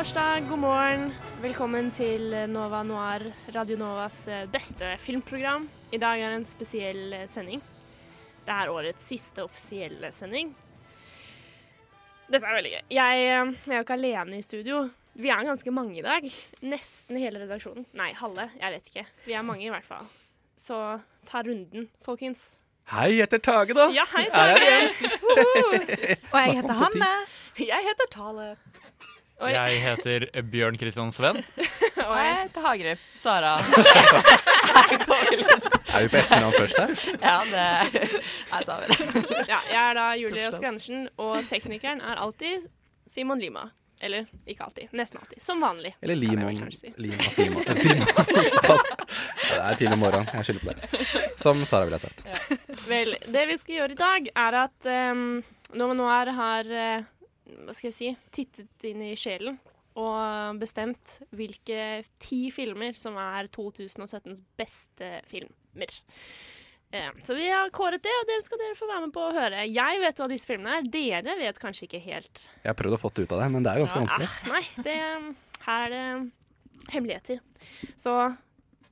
Torsdag, god morgen. Velkommen til Nova Noir, Radio Novas eh, beste filmprogram. I dag er det en spesiell eh, sending. Det er årets siste offisielle sending. Dette er veldig gøy. Jeg, eh, jeg er jo ikke alene i studio. Vi er ganske mange i dag. Nesten hele redaksjonen. Nei, halve. Jeg vet ikke. Vi er mange i hvert fall. Så ta runden, folkens. Hei, jeg heter Tage, da. Ja, hei, Er her Tage! Og jeg heter Hanne. Jeg heter Tale. Oi. Jeg heter Bjørn Kristian Sven. Og jeg heter Hagerup. Sara. Er vi på etternavn først her? Ja, det Jeg tar det. Ja, jeg er da Julie Rask Andersen, og teknikeren er alltid Simon Lima. Eller ikke alltid. Nesten alltid. Som vanlig. Eller Limon. si. Lima Simon. Simon. Det er tidlig morgen. Jeg skylder på det. Som Sara ville ha sagt. Vel, det vi skal gjøre i dag, er at um, Nova Noir har eh, hva skal jeg si, tittet inn i sjelen og bestemt hvilke ti filmer som er 2017s beste filmer. Eh, Så vi har kåret det, og dere skal dere få være med på å høre. Jeg vet hva disse filmene er. Dere vet kanskje ikke helt. Jeg har prøvd å få det ut av det, men det er ganske Ja, vanskelig. ah, nei, det, her er det hemmeligheter. Så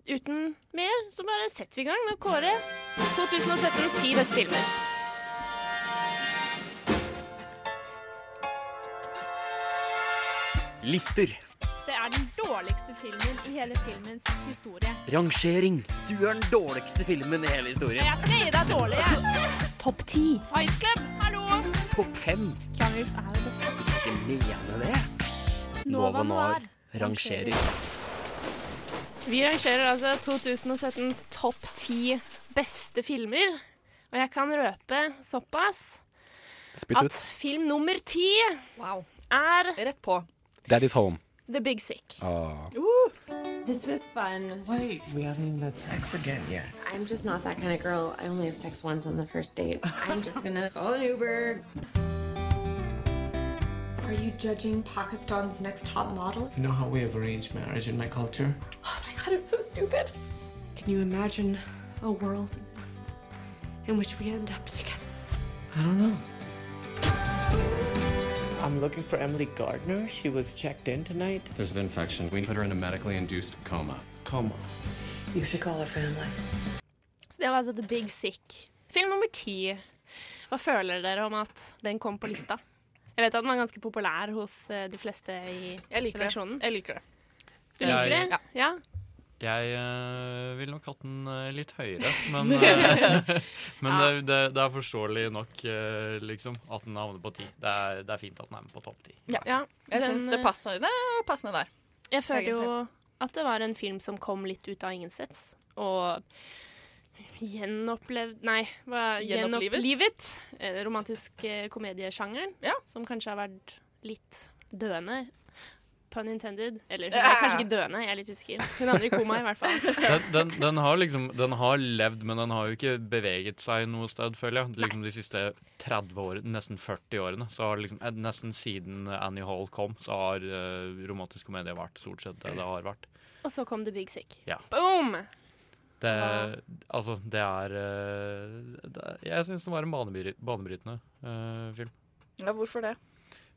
uten mer, så bare setter vi i gang med å kåre 2017s ti beste filmer. Lister. Det er den dårligste filmen i hele filmens historie. Rangering. Du er den dårligste filmen i hele historien. Jeg skal gi deg dårlig, jeg. Topp ti. Fight Club, hallo! Topp fem. Keanu Reeves er det beste. Ikke mene det. Nova Noir. Rangerer. Vi rangerer altså 2017s topp ti beste filmer. Og jeg kan røpe såpass at ut. film nummer ti Wow. er Rett på. Daddy's home. The Big Sick. Ah. Åh. This was fun. Wait, we haven't even had sex again yet. I'm just not that kind of girl. I only have sex once on the first date. I'm just gonna call an Uber. Are you judging Pakistan's next top model? You know how we have arranged marriage in my culture? Oh my god, I'm so stupid. Can you imagine a world in which we end up together? I don't know. I'm looking for Emily Gardner. She was checked in tonight. There's an infection. We put her in a medically induced coma. Coma. You should call her family. Så det var altså The Big Sick. Film nummer ti. Hva føler dere om at den kom på lista? Jeg vet at den var ganske populær hos eh, de fleste i Jeg liker det. Jeg liker det. Du liker det? Ja. Ja. Jeg eh, ville nok hatt den eh, litt høyere, men, eh, men Ja. det, det, det er forståelig nok, liksom, at den havner på ti. Det er, det er fint at den er med på topp ti. Ja. ja. Jeg syns det passer. Det er passende der. Jeg føler jo at det var en film som kom litt ut av ingensteds. Og gjenopplevd Nei, hva, Gjenopplivet? gjenopplivet. Romantisk komediesjangeren. Ja. Som kanskje har vært litt døende. Pun intended. Eller hun er kanskje ikke døende, jeg er litt usikker. Hun andre i koma, i hvert fall. Den, den, den har liksom Den har levd, men den har jo ikke beveget seg noe sted, føler jeg. Liksom De siste 30 årene, nesten 40 årene, så har liksom eh, Nesten siden Annie Hall kom, så har uh, romantisk komedie vært stort sett det det har vært. Og så kom The Big Sick. Ja. Boom! Det, altså, det er, eh, det er Jeg syns den var en banebry banebrytende uh, film. Ja, hvorfor det?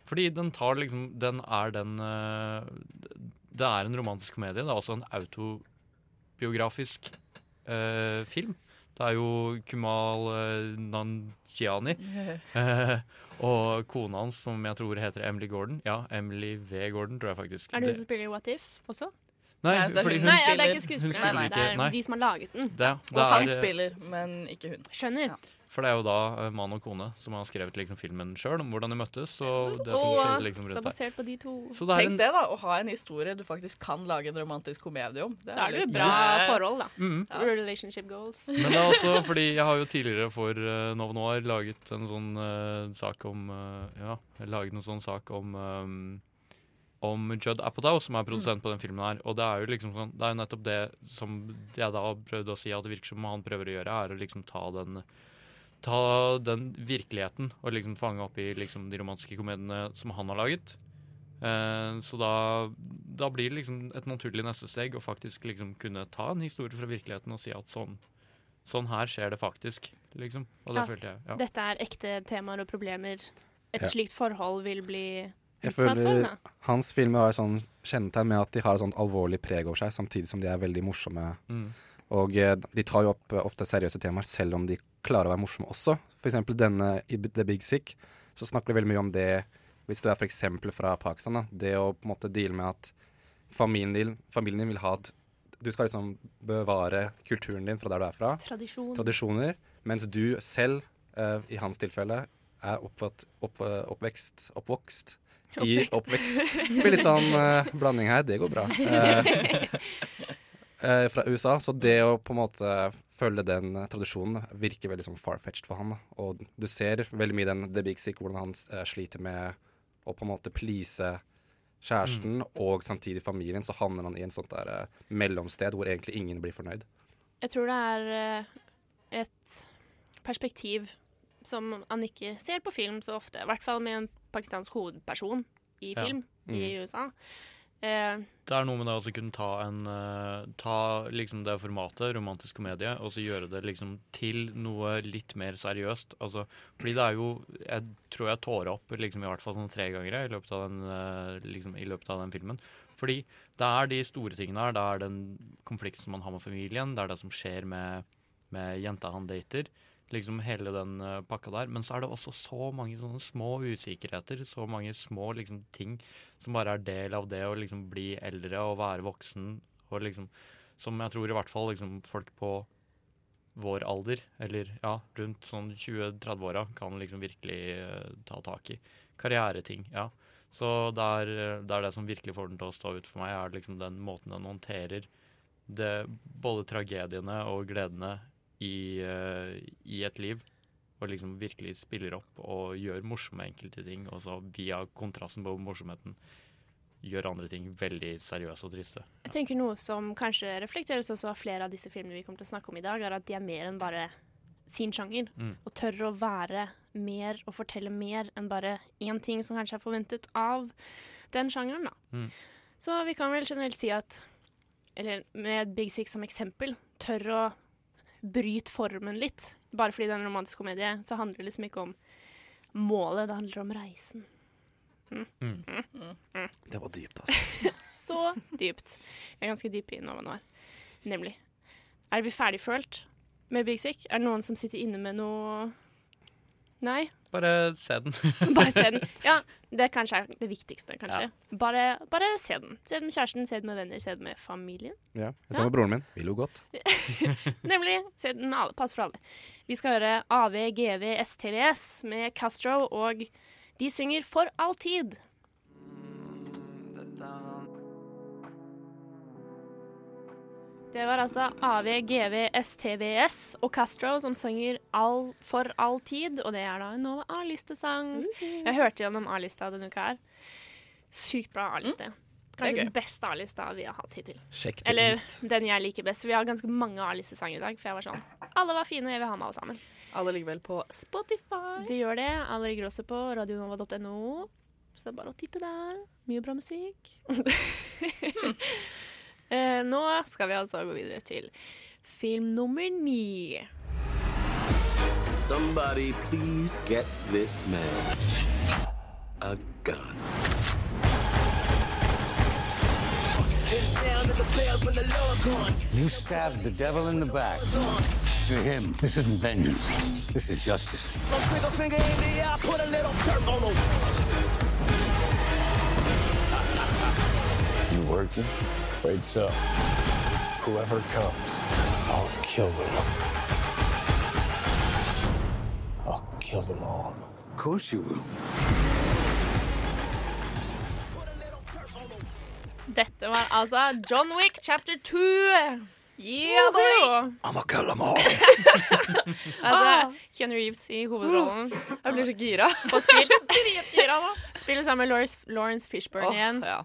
Fordi den tar liksom Den er den eh, Det er en romantisk komedie. Det er også en autobiografisk eh, film. Det er jo Kumal uh, Nanjiani eh, og kona hans, som jeg tror heter Emily Gordon. Ja, Emily V. Gordon, tror jeg faktisk. Er det hun som spiller i What If også? Nei, Nei, så det er fordi hun Nei, spiller- det er ikke skuespilleren. spiller Det er Nei, de som har laget den. det, det Og han er, spiller, men ikke hun. Skjønner. Ja. For det er jo da eh, mann og kone som har skrevet liksom filmen sjøl, om hvordan de møttes. Og det som skjedde liksom det rundt er der. basert på de to. Det Tenk en, det, da. Å ha en historie du faktisk kan lage en romantisk komedie om. Det Da er det jo litt bra yes. forhold, da. mm. Relationship goals. Men det er også fordi jeg har jo tidligere for uh, Nova Noir laget en sånn uh, sak om uh, Ja, laget en sånn sak om um, om Judd Apatow, som er produsent på den filmen her. Og det er jo liksom sånn Det er jo nettopp det som jeg da prøvde å si at det virker som han prøver å gjøre, er å liksom ta den Ta den virkeligheten og liksom fange opp i liksom de romantiske komediene som han har laget. Eh, så da, da blir det liksom et naturlig neste steg å faktisk liksom kunne ta en historie fra virkeligheten og si at sånn Sånn her skjer det faktisk, liksom. Og det Ja. følte jeg. Ja. Dette er ekte temaer og problemer et Ja. slikt forhold vil bli Jeg føler hans filmer har et sånn kjennetegn med at de har et sånn alvorlig preg over seg, samtidig som de er veldig morsomme. Mm. Og eh, de tar jo opp eh, ofte seriøse temaer, selv om de klarer å være morsomme også. Eksempel denne i The Big Sick, så snakker de veldig mye om det Hvis du er eksempel fra Pakistan, da, det å på en måte deale med at familien din, familien din vil ha at Du skal liksom bevare kulturen din fra der du er fra. Tradisjon. Tradisjoner. Mens du selv, uh, i hans tilfelle, er oppvatt, opp, oppvekst Oppvokst. I oppvekst. Det blir litt sånn uh, blanding her. Det går bra. Eh, eh, fra USA. Så det å på en måte følge den eh, tradisjonen virker veldig sånn far-fetched for han. Da. Og du ser veldig mye i den The Big Sick hvordan han eh, sliter med å på en måte please kjæresten og samtidig familien. Så havner han i en sånt der eh, mellomsted hvor egentlig ingen blir fornøyd. Jeg tror det er eh, et perspektiv som han ikke ser på film så ofte. I hvert fall med en pakistansk hovedperson i Ja. film i Mm. USA. Eh, Det er noe med det å kunne ta en uh, Ta liksom det formatet, romantisk komedie, og så gjøre det liksom til noe litt mer seriøst. Altså, fordi det er jo Jeg tror jeg tårer opp liksom i hvert fall sånn tre ganger i løpet den, uh, liksom, i løpet av den filmen. Fordi det er de store tingene her. Det er den konflikten man har med familien, det er det som skjer med, med jenta han dater. Liksom hele den uh, pakka der. Men så er det også så mange sånne små usikkerheter, så mange små liksom, ting som bare er del av det å liksom bli eldre og være voksen, og liksom Som jeg tror i hvert fall liksom folk på vår alder, eller ja, rundt sånn 20-30-åra, kan liksom virkelig uh, ta tak i. Karriereting, ja. Så det er, eh, det er det som virkelig får den til å stå ut for meg, er liksom den måten den håndterer det, både tragediene og gledene i, uh, i et liv. Og liksom virkelig spiller opp og gjør morsomme enkelte ting, og så via kontrasten på morsomheten gjør andre ting veldig seriøse og triste. jeg tenker noe som kanskje reflekteres også av flere av disse filmene vi kommer til å snakke om i dag, er at de er mer enn bare sin sjanger. Mm. Og tør å være mer og fortelle mer enn bare én ting som kanskje er forventet av den sjangeren. da. Mm. Så vi kan vel generelt si at, eller med Big Six som eksempel, tør å bryte formen litt. Bare fordi det er en romantisk komedie, så handler det liksom ikke om målet, det handler om reisen. Mm. Mm. Mm. Mm. Det var dypt, altså. Så dypt. Jeg er ganske dyp i Nova. Nemlig. Er vi ferdigfølt med Big Sick? Er det noen som sitter inne med noe Nei? Bare se den. Bare se den. Ja, det kanskje er det viktigste, kanskje. Ja. Bare, bare se den. Se den med kjæresten, se den med venner, se den med familien. Ja. Jeg så med broren min. Vil jo godt. Nemlig. Se den med alle. Pass for alle. Vi skal høre AVGVSTVS med Castro, og de synger For alltid. Det var altså AVGV STVS og Castro som synger all, For all tid, og det er da en Nova A-listesang. Jeg hørte gjennom A-lista denne uka her. Sykt bra A-liste. Kanskje den beste A-lista vi har hatt hittil. Sjekk det Eller ut. den jeg liker best. Vi har ganske mange A-listesanger i dag, for jeg var sånn Alle var fine, jeg vil ha med alle sammen. Alle ligger vel på Spotify. De gjør det. Alle ligger også på radionova.no. Så det er bare å titte der. Mye bra musikk. Eh, nå skal vi altså gå videre til film nummer ni. Somebody please get this man a gun. You stabbed the devil in the back. To him, this isn't vengeance. This is justice. finger in the eye, put a little dirt on him. You working? Wait so. Whoever comes, I'll kill them. kill them all. Of course you will. Dette var altså John Wick chapter 2. Yeah, boy! I'ma kill them all. altså, Keanu Reeves i hovedrollen. Jeg blir så gira. Og spilt Spiller sammen med Lawrence, Lawrence Fishburne oh, igjen. ja.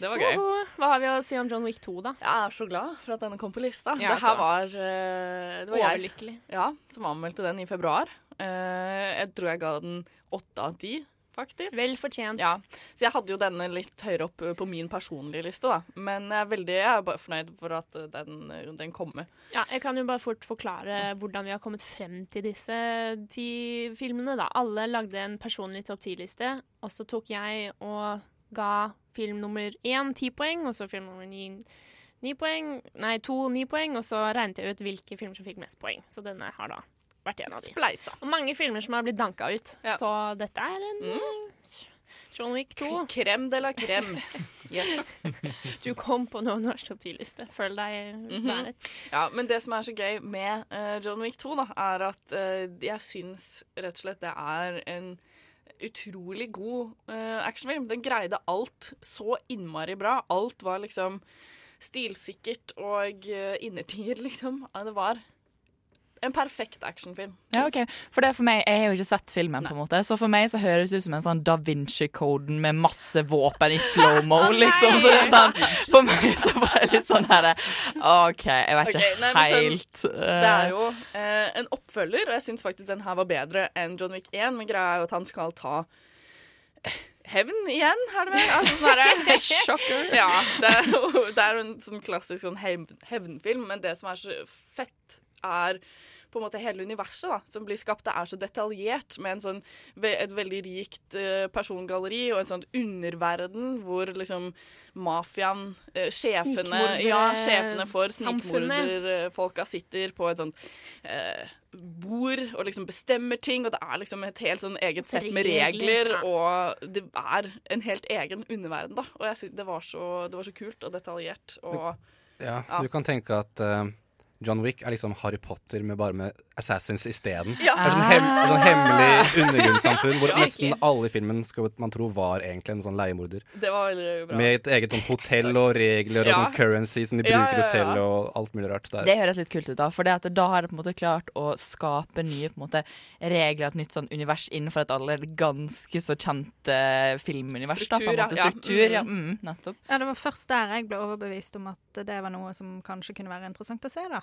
Det var gøy. Oho, Hva har vi å si om John Wick 2, da? Jeg er så glad for at denne kom på lista. Ja, det her var, uh, det var jeg Overlykkelig. ja, som anmeldte den i februar. Uh, jeg tror jeg ga den åtte av ti, faktisk. Vel fortjent. Ja, Så jeg hadde jo denne litt høyere opp eh, på min personlige liste, da. Men jeg er veldig jeg er bare fornøyd for at den, den kommer. Ja, jeg kan jo bare fort forklare hvordan vi har kommet frem til disse ti filmene. da. Alle lagde en personlig topp ti-liste, og så tok jeg og ga film nummer én ti poeng, og så film nummer ni ni poeng, nei, to ni poeng, og så regnet jeg ut hvilke filmer som fikk mest poeng. Så denne har da vært en av de. Spleisa. Og mange filmer som har blitt danka ut. Ja. Så dette er en mm. John Wick 2. Krem de la krem. Yes. Du kom på noen norsk topp ti-liste. Føl deg Mhm. været. Ja, men det som er så gøy med uh, John Wick 2, da, er at uh, jeg syns rett og slett det er en utrolig god uh, actionfilm. Den greide alt så innmari bra. Alt var liksom stilsikkert og uh, innertier, liksom. Det var en perfekt actionfilm. Ja, ok. For det for meg, Jeg har jo ikke sett filmen, på en måte så for meg så høres det ut som en sånn Da Vinci-koden med masse våpen i slow-mo. liksom. Så det er sånn, For meg så var det litt sånn her OK, jeg vet ikke Ok, nei, helt sånn, Det er jo eh, en oppfølger, og jeg syns faktisk den her var bedre enn John Wick 1. Men greia er jo at han skal ta hevn igjen, er det vel? Altså, sånn Sjokker. Ja, det er jo det er en sånn klassisk sånn hev- hevnfilm, men det som er så fett, er på en måte hele universet da, som blir skapt. Det er så detaljert, med en sånn, et veldig rikt eh, persongalleri og en sånn underverden hvor liksom mafiaen, uh, sjefene Ja, sjefene for snikmorderfolka sitter på et sånt eh, bord og liksom bestemmer ting, og det er liksom et helt sånn eget sett med Regler, og det er en helt egen underverden, da. Og jeg synes det, var så, det var så kult og detaljert. Og Ja, Ja. du kan tenke at eh, John Wick er liksom Harry Potter med bare med assassins isteden. Ja. Det er sånn, hem, et sånn hemmelig undergrunnssamfunn hvor nesten alle i filmen skal man tro var egentlig en sånn leiemorder. det var veldig bra. Med et eget sånn hotell og regler og Ja. sånn currency som de bruker ja, ja. hotellet og alt mulig rart. Det høres litt kult ut, da. For det at da har det på en måte klart å skape nye på en måte, regler, et nytt sånn univers innenfor et allerede ganske så kjente filmunivers. da, på en Struktur. Ja. Struktur, ja. Mm. Mm, nettopp. Ja, det var først der jeg ble overbevist om at det var noe som kanskje kunne være interessant å se, da.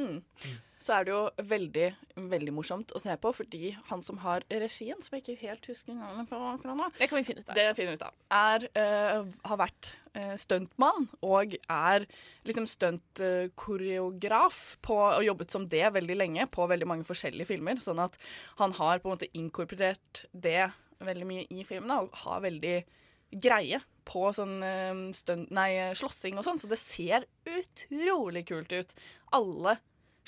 Mm. Så er det jo veldig, veldig morsomt å se på, fordi han som har regien, som jeg ikke helt husker navnet på akkurat nå Det kan vi finne ut av. Det finner vi ut av. Er, eh, har vært uh, stuntmann og er liksom stuntkoreograf på og jobbet som det veldig lenge på veldig mange forskjellige filmer. Sånn at han har på en måte inkorporert det veldig mye i filmene og har veldig greie på sånn eh, stunt, nei, slåssing og sånn, så det ser utrolig kult ut. Alle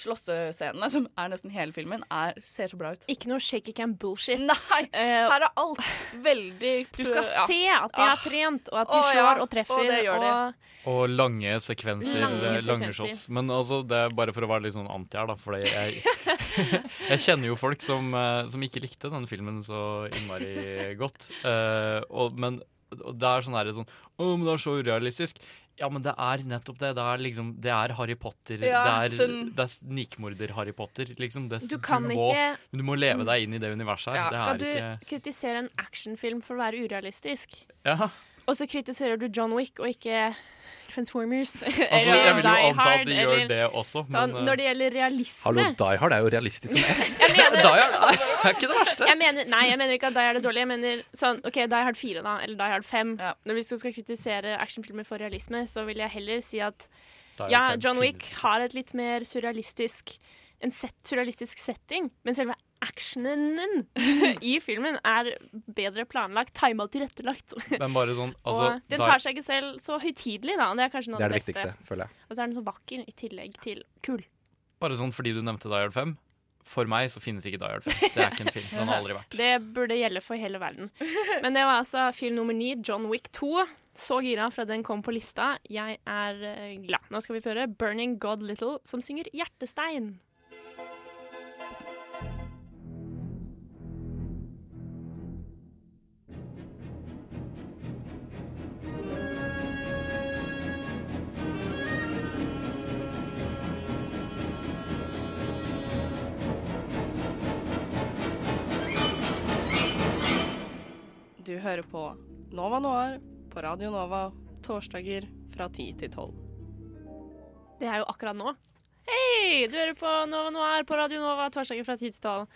slåssescenene, som er nesten hele filmen, er, ser så bra ut. Ikke noe shaky cam bullshit. Nei, her er alt veldig Du skal ja. se at de har Ah. trent, og at de slår ja. og treffer. Og, det gjør de. og Og lange sekvenser, Lange lange, lange sekvenser. shots. Men altså, det er bare for å være litt sånn anti her, da. for jeg, jeg kjenner jo folk som, eh, som ikke likte den filmen så innmari godt. Uh, og, men og det er sånn her sånn Å, men det er så urealistisk. Ja, men det er nettopp det. Det er liksom Det er Harry Potter. Ja, det er, sånn- er snikmorder-Harry Potter, liksom. Det, Du kan må, ikke- Du må leve deg inn i det universet her. Skal du ikke kritisere en actionfilm for å være urealistisk? Ja. Og så kritiserer du John Wick og ikke Transformers. Altså, jeg vil jo Die anta Hard, at de gjør eller- det også, Sånn, men, sånn, når det gjelder realisme Hallo, Die Hard er jo realistisk som F. Mener, Die Hard er ikke det verste. Jeg mener, nei, jeg mener ikke at Die Hard er dårlig. Jeg mener sånn, ok, Die Hard 4 da, eller Die Hard 5. Når vi skal kritisere actionfilmer for realisme, så vil jeg heller si at ja, John Wick har et litt mer surrealistisk en set, surrealistisk setting, men selve actionen i filmen er bedre planlagt, tima og tilrettelagt. men bare sånn altså, og den tar seg ikke selv så høytidelig, da. Det er kanskje noe Det er av det det beste. viktigste, føler jeg. Og så er den så vakker i tillegg til kul. Bare sånn fordi du nevnte Die Hard 5. For meg så finnes ikke Die Hard 5. Det er ikke en film. Den har aldri vært. Det burde gjelde for hele verden. Men det var altså film nummer ni, John Wick 2. Så gira fra den kom på lista. Jeg er eh, glad. Nå skal vi føre Burning God Little, som synger Hjertestein. Hører på Nova Noir på Radio Nova torsdager fra 10 til 12. Det er jo akkurat nå. Hei! Du hører på Nova Noir på Radio Nova torsdager fra 10 til 12.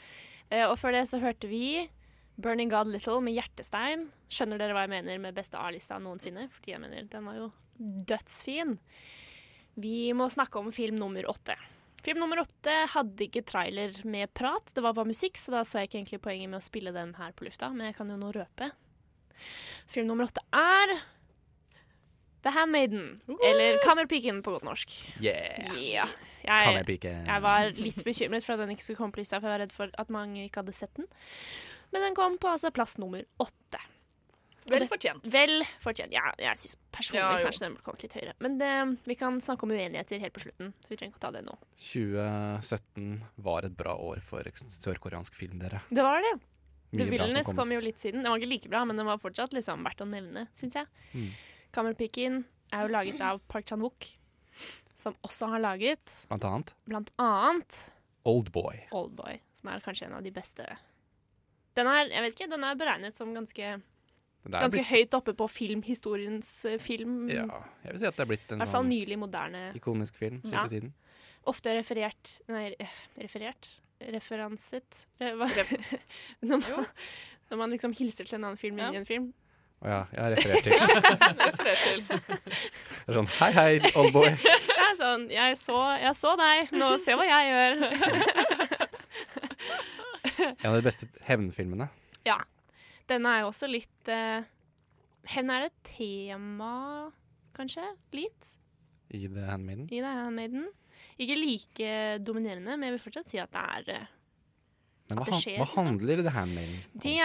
Eh, og før det så hørte vi Burning God Little med Hjertestein. Skjønner dere hva jeg mener med beste A-lista noensinne? Fordi jeg mener den var jo dødsfin. Vi må snakke om film nummer åtte. Film nummer åtte hadde ikke trailer med prat, det var bare musikk, så da så jeg ikke egentlig poenget med å spille den her på lufta, men jeg kan jo nå røpe. Film nummer åtte er The Handmaiden, eller Kammerpiken på godt norsk. Yeah. yeah. Jeg, jeg var litt bekymret for at den ikke skulle komme på lista, for jeg var redd for at mange ikke hadde sett den. Men den kom på altså plass nummer åtte. Vel fortjent. Vel fortjent. Ja, jeg syns personlig Ja, kanskje den burde kommet litt høyere. Men det, vi kan snakke om uenigheter helt på slutten, så vi trenger ikke å ta det nå. 2017 var et bra år for sørkoreansk film, dere. Det var det. The bra kom. kom jo litt siden. Den var ikke like bra, men den var fortsatt liksom verdt å nevne, syns jeg. Mm. Kammerpiken er jo laget av Park Chan-wook, som også har laget Blant annet blant annet Oldboy. Oldboy, som er kanskje en av de beste. Den er, jeg vet ikke, den er beregnet som ganske, ganske blitt- høyt oppe på filmhistoriens eh, film. Ja, jeg vil si at det er blitt en sånn nylig moderne. ikonisk film siste Ja. tiden. Ofte referert Nei, eh, referert? Referanset? Når, man, når man liksom hilser til en annen film Ja. inni en film. Å ja, jeg har referert til. Referert til. Det er sånn hei, hei, oldboy. Det er sånn jeg så, jeg så deg, nå se hva jeg gjør. En av de beste hevnfilmene. ja. Denne er jo også litt eh, Hevn er et tema, kanskje? Litt? I The Handmaiden. I The Handmaiden. Ikke like dominerende, men jeg vil fortsatt si at det er eh, Men hva, det skjer, hva handler her med? Det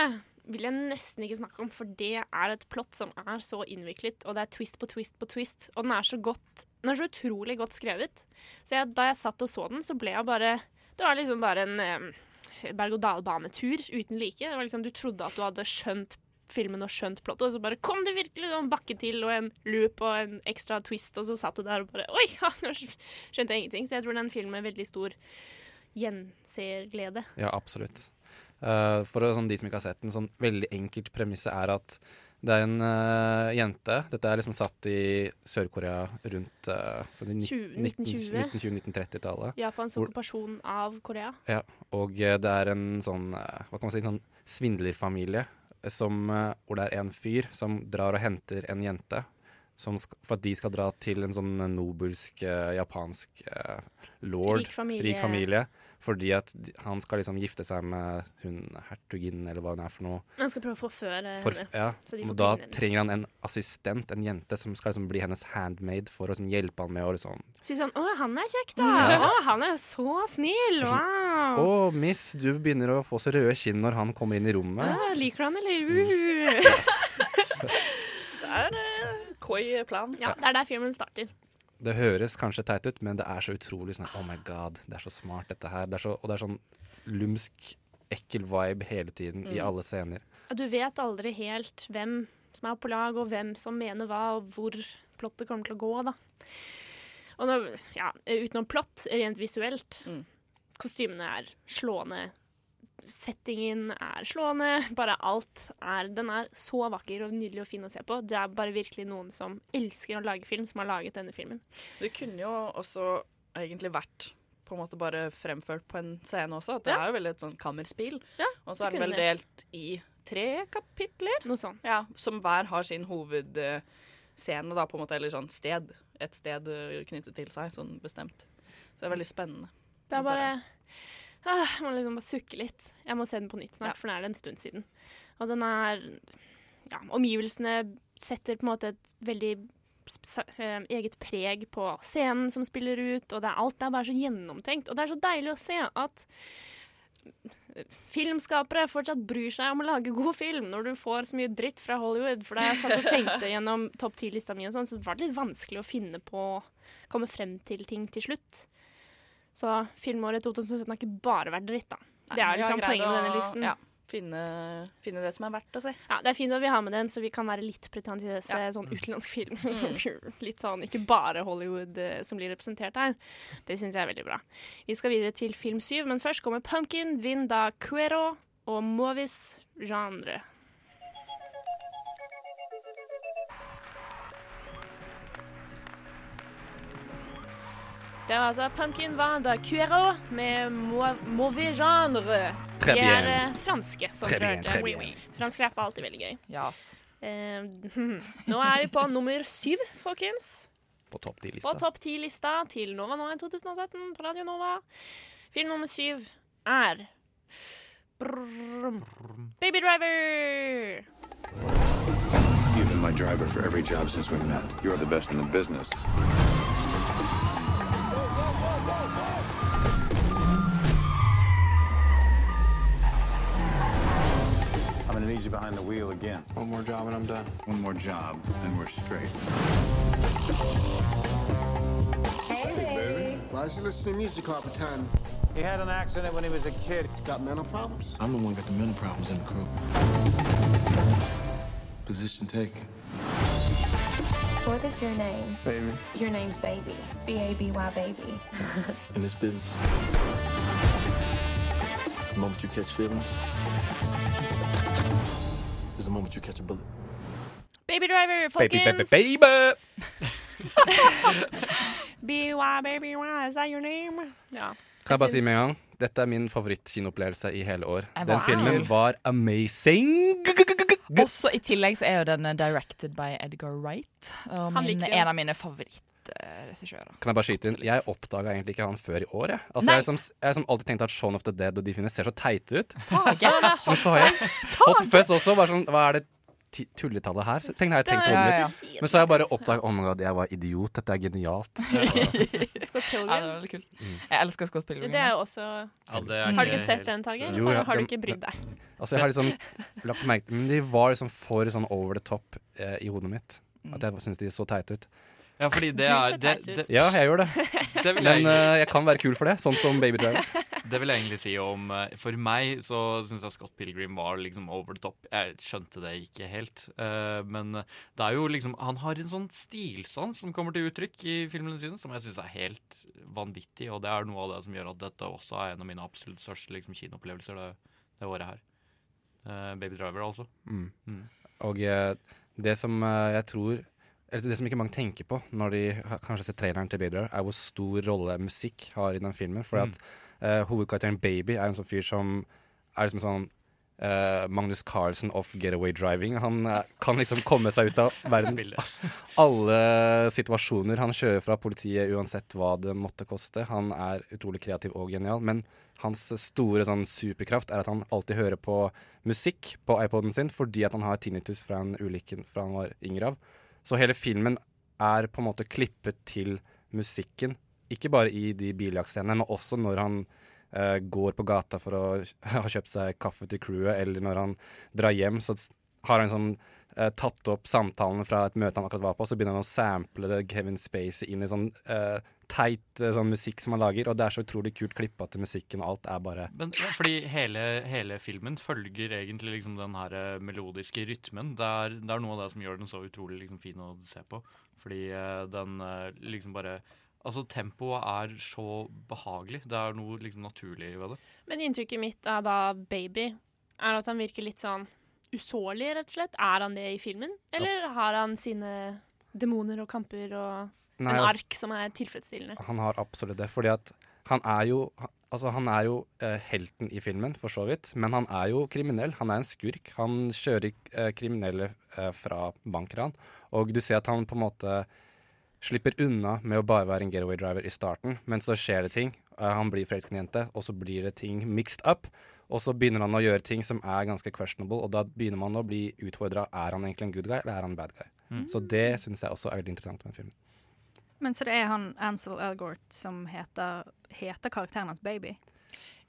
vil jeg nesten ikke snakke om, for det er et plott som er så innviklet, og det er twist på twist på twist, og den er så godt Den er så utrolig godt skrevet. Så jeg, da jeg satt og så den, så ble jeg bare Det var liksom bare en eh, berg-og-dal-banetur uten like. Det var liksom, du trodde at du hadde skjønt filmen og skjønt plottet, og så bare kom det virkelig en bakke til og en loop og en ekstra twist, og så satt du der og bare Oi, ja, nå skjønte jeg ingenting. Så jeg tror den filmen er veldig stor gjenseerglede. Ja, absolutt. Uh, for sånn, de som ikke har sett den, sånn veldig enkelt premisse er at det er en uh, jente Dette er liksom satt i Sør-Korea rundt uh, 1920. 1920-1930-tallet. Japans okkupasjon av Korea. Ja, og eh, det er en sånn Hva kan man si, sånn svindlerfamilie som, eh, hvor det er en fyr som drar og henter en jente som sk for at de skal dra til en sånn nobelsk uh, japansk uh, lord. Rik familie. Rik familie. Fordi at de, han skal liksom gifte seg med hun hertuginnen, eller hva hun er for noe. Han skal prøve å forføre For, henne. ja, så de og får da trenger han en assistent, en jente, som skal liksom bli hennes handmaid for å liksom hjelpe han med å liksom Si sånn 'Å, han er kjekk, da'. Ja. 'Å, han er jo så snill'. Å, Wow. miss, du begynner å få så røde kinn når han kommer inn i rommet. Ja, liker du han, eller? Uh. Det er koi plan. ja, det er der filmen starter. Det høres kanskje teit ut, men det er så utrolig sånn Oh my god, det er så smart, dette her. Det er så, og det er sånn lumsk, ekkel vibe hele tiden i Mm. alle scener. Du vet aldri helt hvem som er på lag, og hvem som mener hva, og hvor plottet kommer til å gå. da. Og nå, ja, utenom plott, rent visuelt, kostymene er slående. Settingen er slående. Bare alt er Den er så vakker og nydelig og fin å se på. Det er bare virkelig noen som elsker å lage film, som har laget denne filmen. Det kunne jo også egentlig vært på en måte bare fremført på en scene også. At det Ja. er jo veldig et sånn kammerspill. Ja, og så er det vel delt i tre kapitler. Noe sånt. Ja, som hver har sin hovedscene, da, på en måte, eller sånn sted. Et sted eh, knyttet til seg, sånn bestemt. Så det er veldig spennende. Det er bare ah, Jeg må liksom bare sukke litt. Jeg må se den på nytt snart, Ja. for nå er det en stund siden. Og den er Ja, omgivelsene setter på en måte et veldig eh, eget preg på scenen som spiller ut, og det er, alt er bare så gjennomtenkt. Og det er så deilig å se at filmskapere fortsatt bryr seg om å lage god film når du får så mye dritt fra Hollywood. For da jeg satt og tenkte gjennom topp ti-lista mi, og sånn, så var det litt vanskelig å finne på Komme frem til ting til slutt. Så filmåret 2017 har ikke bare vært dritt, da. Det er liksom poenget med denne listen. Ja, finne, finne det som er verdt å se. Ja, Det er fint at vi har med den, så vi kan være litt pretensiøse. Ja. Sånn utenlandsk film. Mm. litt sånn, Ikke bare Hollywood eh, som blir representert her. Det syns jeg er veldig bra. Vi skal videre til film syv, men først kommer Pumpkin, Vinda Cuero og Movis Genre. Det var altså Pumpkin Vanda Cuero med Mau- Mauvais Genre. Très De er bien. eh, franske, som Très dere hørte. Oui, oui. Fransk rap er alltid veldig gøy. Yes. Eh, nå er vi på nummer syv, folkens. På topp ti-lista. topp ti-lista til Nova Noir 2017 på Radio Nova. Film nummer syv er Baby Driver. You've been my driver for every job since we met. You're the best in the business. Need you behind the wheel again. One more job and I'm done. One more job, and we're straight. Why is he listening to music all the time? He had an accident when he was a kid. He's Got mental problems? I'm the one got the mental problems in the crew. Position taken. What is your name? Baby. Your name's Baby. B A B Y Baby. In this business. The moment you catch feelings is the moment you catch a bullet. Baby Driver, Baby, folkens. baby, baby! B-Y, baby, why is that your name? Ja. Kan jeg bare si med en gang Dette er min favorittkinopplevelse i hele år. Den filmen var amazing! Også I tillegg så er jo den eh, directed by Edgar Wright. Og min, en av mine favorittregissører. Kan jeg bare skyte inn? Jeg oppdaga egentlig ikke han før i år. Jeg, altså, jeg, som, jeg har som alltid tenkt at Shaun of the Dead og de finnes ser så teite ut. Tage. Men så har jeg Hot Fuzz også. Bare sånn, hva er det tulletallet her? Så tenkte jeg, jeg tenkte Ja, ja, litt. Men så har jeg bare oppdaget oh my god, jeg var idiot. Dette er genialt. Scott Pilgrim. Ja, det kult. Jeg elsker Scott Pilgrim. Det er jo også Ja, det er Har du ikke sett den, Tage? Ja, har du ikke brydd deg? Altså, jeg har liksom lagt merke til Men de var liksom for sånn over the top eh, i hodet mitt. At jeg syntes de så teite ut. Ja, fordi det Du er det, det, Ja, jeg gjør det. det jeg, Men jeg, eh, jeg kan være kul for det, sånn som Baby Driver. det vil jeg egentlig si om uh, For meg så syns jeg Scott Pilgrim var liksom over the top. Jeg skjønte det ikke helt. Uh, men det er jo liksom Han har en sånn stilsans som kommer til uttrykk i filmene sine, som jeg syns er helt vanvittig. Og det er noe av det som gjør at dette også er en av mine absolutt største liksom, kinoopplevelser det, det året her. Eh, Baby Driver, altså. Mm. Mm. Og det som jeg tror det som ikke mange tenker på når de kanskje ser traileren til Baby Driver, er hvor stor rolle musikk har i den filmen. For at uh, hovedkarakteren Baby er en sånn fyr som er liksom sånn uh, Magnus Carlsen of getaway driving. Han uh, kan liksom komme seg ut av verden. Alle situasjoner. Han kjører fra politiet uansett hva det måtte koste. Han er utrolig kreativ og genial. Men hans store sånn superkraft er at han alltid hører på musikk på iPoden sin fordi at han har tinnitus fra en ulykke fra han var yngre av. Så hele filmen er på en måte klippet til musikken. Ikke bare i de biljaktscenene, men også når han uh, går på gata for å ha kjøpt seg kaffe til crewet, eller når han drar hjem, så har han sånn eh, tatt opp samtalen fra et møte han akkurat var på, så begynner han å sample det Kevin Spacey inn i sånn eh, teit eh, sånn musikk som han lager, og det er så utrolig kult klippa til musikken, og alt er bare Men ja, fordi hele, hele filmen følger egentlig liksom den her eh, melodiske rytmen. Det er, det er noe av det som gjør den så utrolig liksom fin å se på. Fordi eh, den eh, liksom bare Altså, tempoet er så behagelig. Det er noe liksom naturlig ved det. Men inntrykket mitt av da Baby er at han virker litt sånn usårlig, rett og slett. Er han det i filmen? Eller har han sine demoner og kamper og Nei, en altså- ark som er tilfredsstillende? Han har absolutt det. Fordi at han er jo Altså, han er jo eh, helten i filmen, for så vidt. Men han er jo kriminell. Han er en skurk. Han kjører eh, kriminelle eh, fra bankran. Og du ser at han på en måte slipper unna med å bare være en getaway driver i starten, men så skjer det ting. Eh, han blir forelsket i en jente, og så blir det ting mixed up. Og så begynner han å gjøre ting som er ganske questionable, og da begynner man å bli utfordra. Er han egentlig en good guy, eller er han en bad guy? Mm. Så det syns jeg også er veldig interessant med filmen. Men så det er han Ansel Elgort som heter, heter karakteren hans Baby?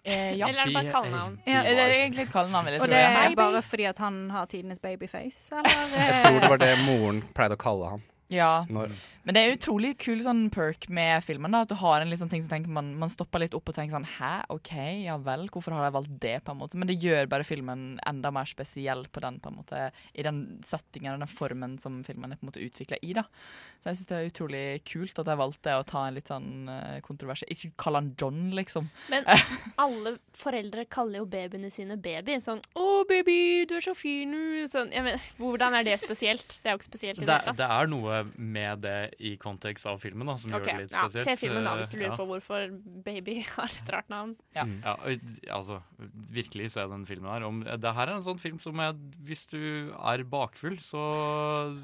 Eh, ja. Eller er det bare Bi- kallenavn? Ja, det er egentlig et kallenavn, vil jeg Og det er er bare fordi at han har tidenes babyface, eller? Jeg tror det var det moren pleide å kalle han. Ja. Når, Men det er utrolig kul sånn perk med filmen. da At du har en liksom ting som tenker man, man stopper litt opp og tenker sånn Hæ, OK, ja vel, hvorfor har jeg valgt det? på en måte Men det gjør bare filmen enda mer spesiell på den på en måte i den settingen og den formen som filmen er på en måte utvikla i. da Så jeg syns det er utrolig kult at jeg valgte å ta en litt sånn uh, kontrovers Ikke kalle han John, liksom. Men alle foreldre kaller jo babyene sine baby. Sånn 'Å, baby, du er så fin, du'. Sånn, jeg mener, hvordan er det spesielt? Det er jo ikke spesielt i Det, hele tatt. det er noe med det i kontekst av filmen, da, som okay. gjør det litt ja, spesielt. Se filmen da, hvis du Eh, lurer ja. på hvorfor Baby har et rart navn. Ja. Ja, altså, virkelig se den filmen her. Om, det her er en sånn film som jeg, hvis du er bakfull, så,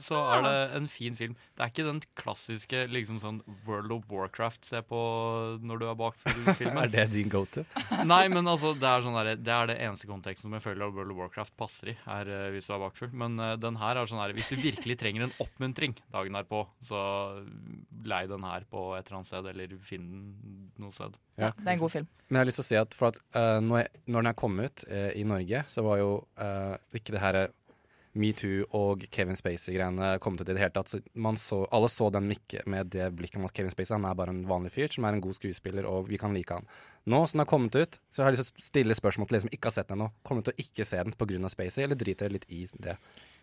så er det en fin film. Det er ikke den klassiske liksom sånn World of Warcraft se på når du er bakfull-filmen. Er det din go-to? Nei, men altså, det er, sånn der, det er det eneste konteksten som jeg føler at World of Warcraft passer i, er eh, hvis du er bakfull. Men uh, den her er sånn her, hvis du virkelig trenger en oppmuntring dagen derpå, så lei den her på et eller annet sted, eller finn den noe sted. Ja. Det er en god film. Men jeg har lyst til å si at, for at uh, når, jeg, når den her kom ut eh, i Norge, så var jo uh, ikke det her metoo og Kevin Spacey-greiene kommet ut i det hele tatt. Så man så, alle så den mikke med det blikket om at Kevin Spacey han er bare en vanlig fyr som er en god skuespiller, og vi kan like han. Nå som den har kommet ut, så har jeg lyst til å stille spørsmål til de som ikke har sett den ennå. Kommer du til å ikke se den pga. Spacey, eller driter dere litt i det?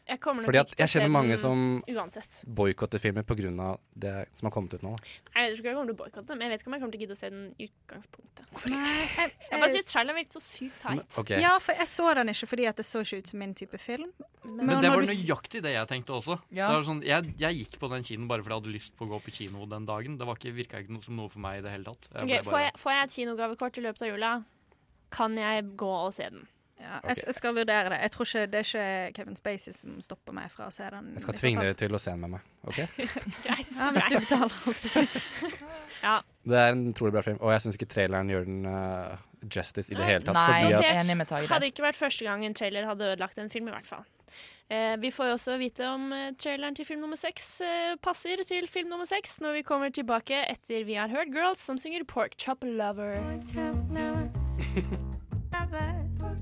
Jeg kommer nok Fordi at jeg kjenner mange som boikotter filmer pga. det som har kommet ut nå. Nei, Jeg tror ikke jeg kommer til å boikotte men jeg vet ikke om jeg kommer til å gidde å se den i utgangspunktet. Nei, jeg, Jeg bare syns traileren virket så sykt teit. Okay. Ja, for jeg så den ikke fordi at det så ikke ut som min type film. Men det var nøyaktig det jeg tenkte også. Ja. Det var sånn, jeg, jeg gikk på den kinoen bare fordi jeg hadde lyst på å gå på kino den dagen. Det var ikke, virka ikke noe, som noe for meg i det hele tatt. Jeg okay, bare... får, jeg, får jeg et kinogavekort i løpet av jula, kan jeg gå og se den. Ja, jeg, jeg skal vurdere det. Jeg tror ikke Det er ikke Kevin Spacey som stopper meg fra å se den. Jeg skal tvinge dere til å se den med meg. ok? Greit. Ja, hvis du betaler, holdt på å si. Ja. Det er en utrolig bra film, og jeg syns ikke traileren gjør den uh, justice i det hele tatt. Nei, fordi at, enig med Tage. Hadde ikke vært første gang en trailer hadde ødelagt en film, i hvert fall. Eh, vi får jo også vite om eh, traileren til film nummer seks eh, passer til film nummer seks når vi kommer tilbake etter vi har hørt Girls som synger Pork Chop Lover.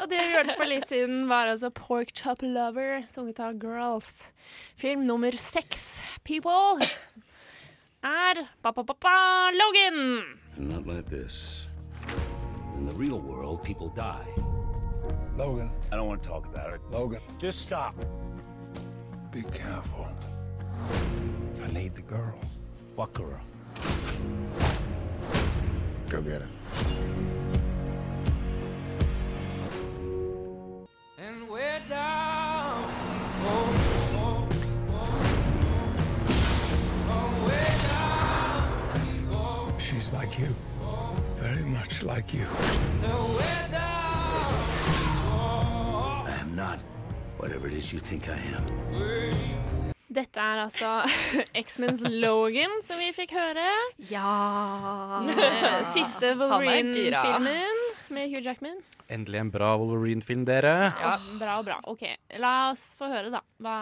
Og det vi hørte for litt siden, var altså Pork Chop Lover, sunget av Girls. Film nummer seks, people, er ba-ba-ba-ba, Logan. Not like this. In the real world, people die. Logan. I don't want to talk about it. Logan. Just stop. Be careful. I need the girl. What girl? Go get her. She's like you. Very much like you. I am not whatever it is you think I am. Dette er altså X-Mens Logan, som vi fikk høre. Ja Eh, Siste er. Wolverine-filmen med Hugh Jackman. endelig en bra Wolverine-film, dere. Ja, bra og bra. OK, la oss få høre da hva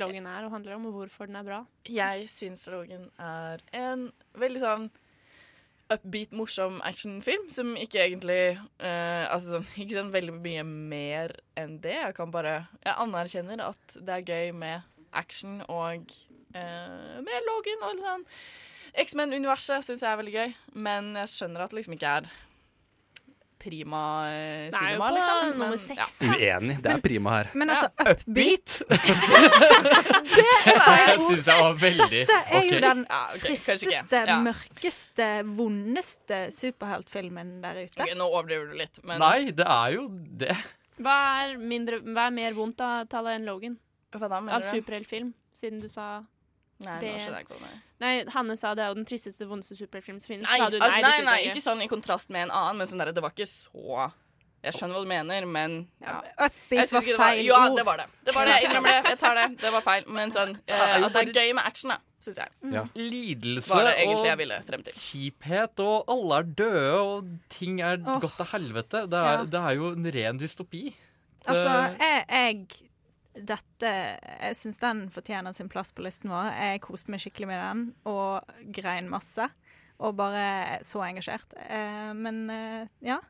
Logan er og handler om, og hvorfor den er bra. Jeg syns Logan er en veldig sånn upbeat, morsom actionfilm som ikke egentlig uh, Altså sånn, ikke sånn veldig mye mer enn det. Jeg kan bare Jeg anerkjenner at det er gøy med action og uh, med Logan og litt sånn X-Men-universet syns jeg er veldig gøy, men jeg skjønner at det liksom ikke er prima eh, Det er jo cinema, på liksom. nummer Men, seks, ja. Uenig. Det er prima her. Men altså, Ja, upbeat Det Jeg syns jeg var veldig Dette er jo den Ja, ok, kanskje ikke. tristeste, Ja. mørkeste, vondeste superheltfilmen der ute. Ok, nå overdriver du litt, men Nei, det er jo det. Hva er, mindre, hva er mer vondt av tallet enn Logan? Hva da, mener Av du? superheltfilm, siden du sa Nei, det. nå skjønner jeg ikke hva. Nei, Hanne sa det er jo den tristeste, vondeste superheltfilmen som finnes. Nei, sa du, altså, nei, nei, ikke sånn i kontrast med en annen, men sånn der, det var ikke så Jeg skjønner hva du mener, men ja. Upbeat var feil det var- Ja, det var det. Det var det, Jeg innrømmer det. Jeg tar det. Det var feil. Men sånn eh, at det er gøy med action, da, syns jeg. Ja. Lidelse Var det egentlig jeg og kjiphet, og alle er døde, og ting er oh. gått til helvete. Det er, Ja. det er jo en ren dystopi. Altså, jeg, jeg Dette Jeg syns den fortjener sin plass på listen vår. Jeg koste meg skikkelig med den og grein masse. Og bare så engasjert. Eh, men eh, ja.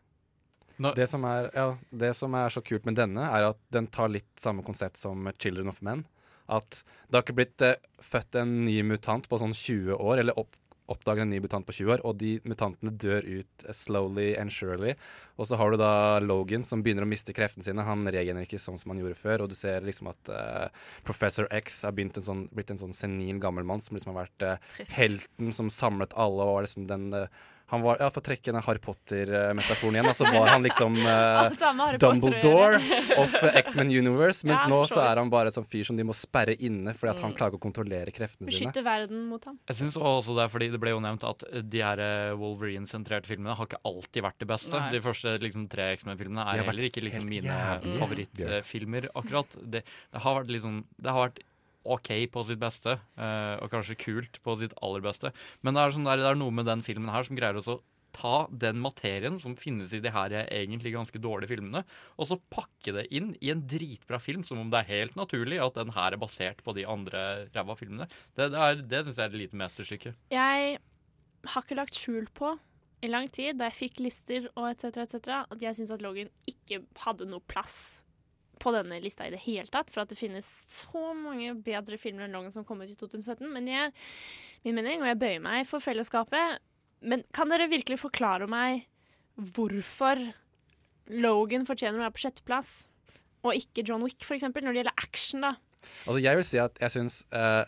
Det som, er, ja, det som er så kult med denne, er at den tar litt samme konsept som 'Children of Men'. At det har ikke blitt eh, født en ny mutant på sånn 20 år, eller opp, oppdager en ny mutant på 20 år, og de mutantene dør ut slowly and surely. Og så har du da Logan som begynner å miste kreftene sine. Han regenerer ikke sånn som han gjorde før, og du ser liksom at uh, Professor X har en sånn, blitt en sånn senil gammel mann som liksom har vært uh, helten som samlet alle, og var liksom den eh, han var, ja, For å trekke den Harry Potter-metaforen igjen, så var han liksom å Dumbledore of X-Men Universe. Mens Ja, nå så er han bare en sånn fyr som de må sperre inne fordi at han klager klarer å kontrollere kreftene sine. Beskytte verden mot ham. Jeg synes også det er fordi det ble jo nevnt at de her eh, Wolverine-sentrerte filmene har ikke alltid vært det beste. Nei. De første liksom, tre X-Men-filmene er heller ikke liksom, mine favorittfilmer, akkurat. Det, det har vært liksom Det har vært OK på sitt beste, eh, og kanskje kult på sitt aller beste. Men det er, sånn der, det er noe med den filmen her som greier å ta den materien som finnes i de her egentlig ganske dårlige filmene, og så pakke det inn i en dritbra film, som om det er helt naturlig at den her er basert på de andre ræva filmene. Det, det, det syns jeg er et lite mesterstykke. Jeg har ikke lagt skjul på i lang tid, da jeg fikk lister og etc., etc., at jeg syns at Logan ikke hadde noe plass på denne lista i det hele tatt, for at det finnes så mange bedre filmer enn Logan som kom ut i 2017. Men er min mening, og jeg bøyer meg for fellesskapet. Men kan dere virkelig forklare meg hvorfor Logan fortjener å være på sjetteplass, og ikke John Wick, eksempel, når det gjelder action, da? Altså, jeg vil si at jeg syns uh,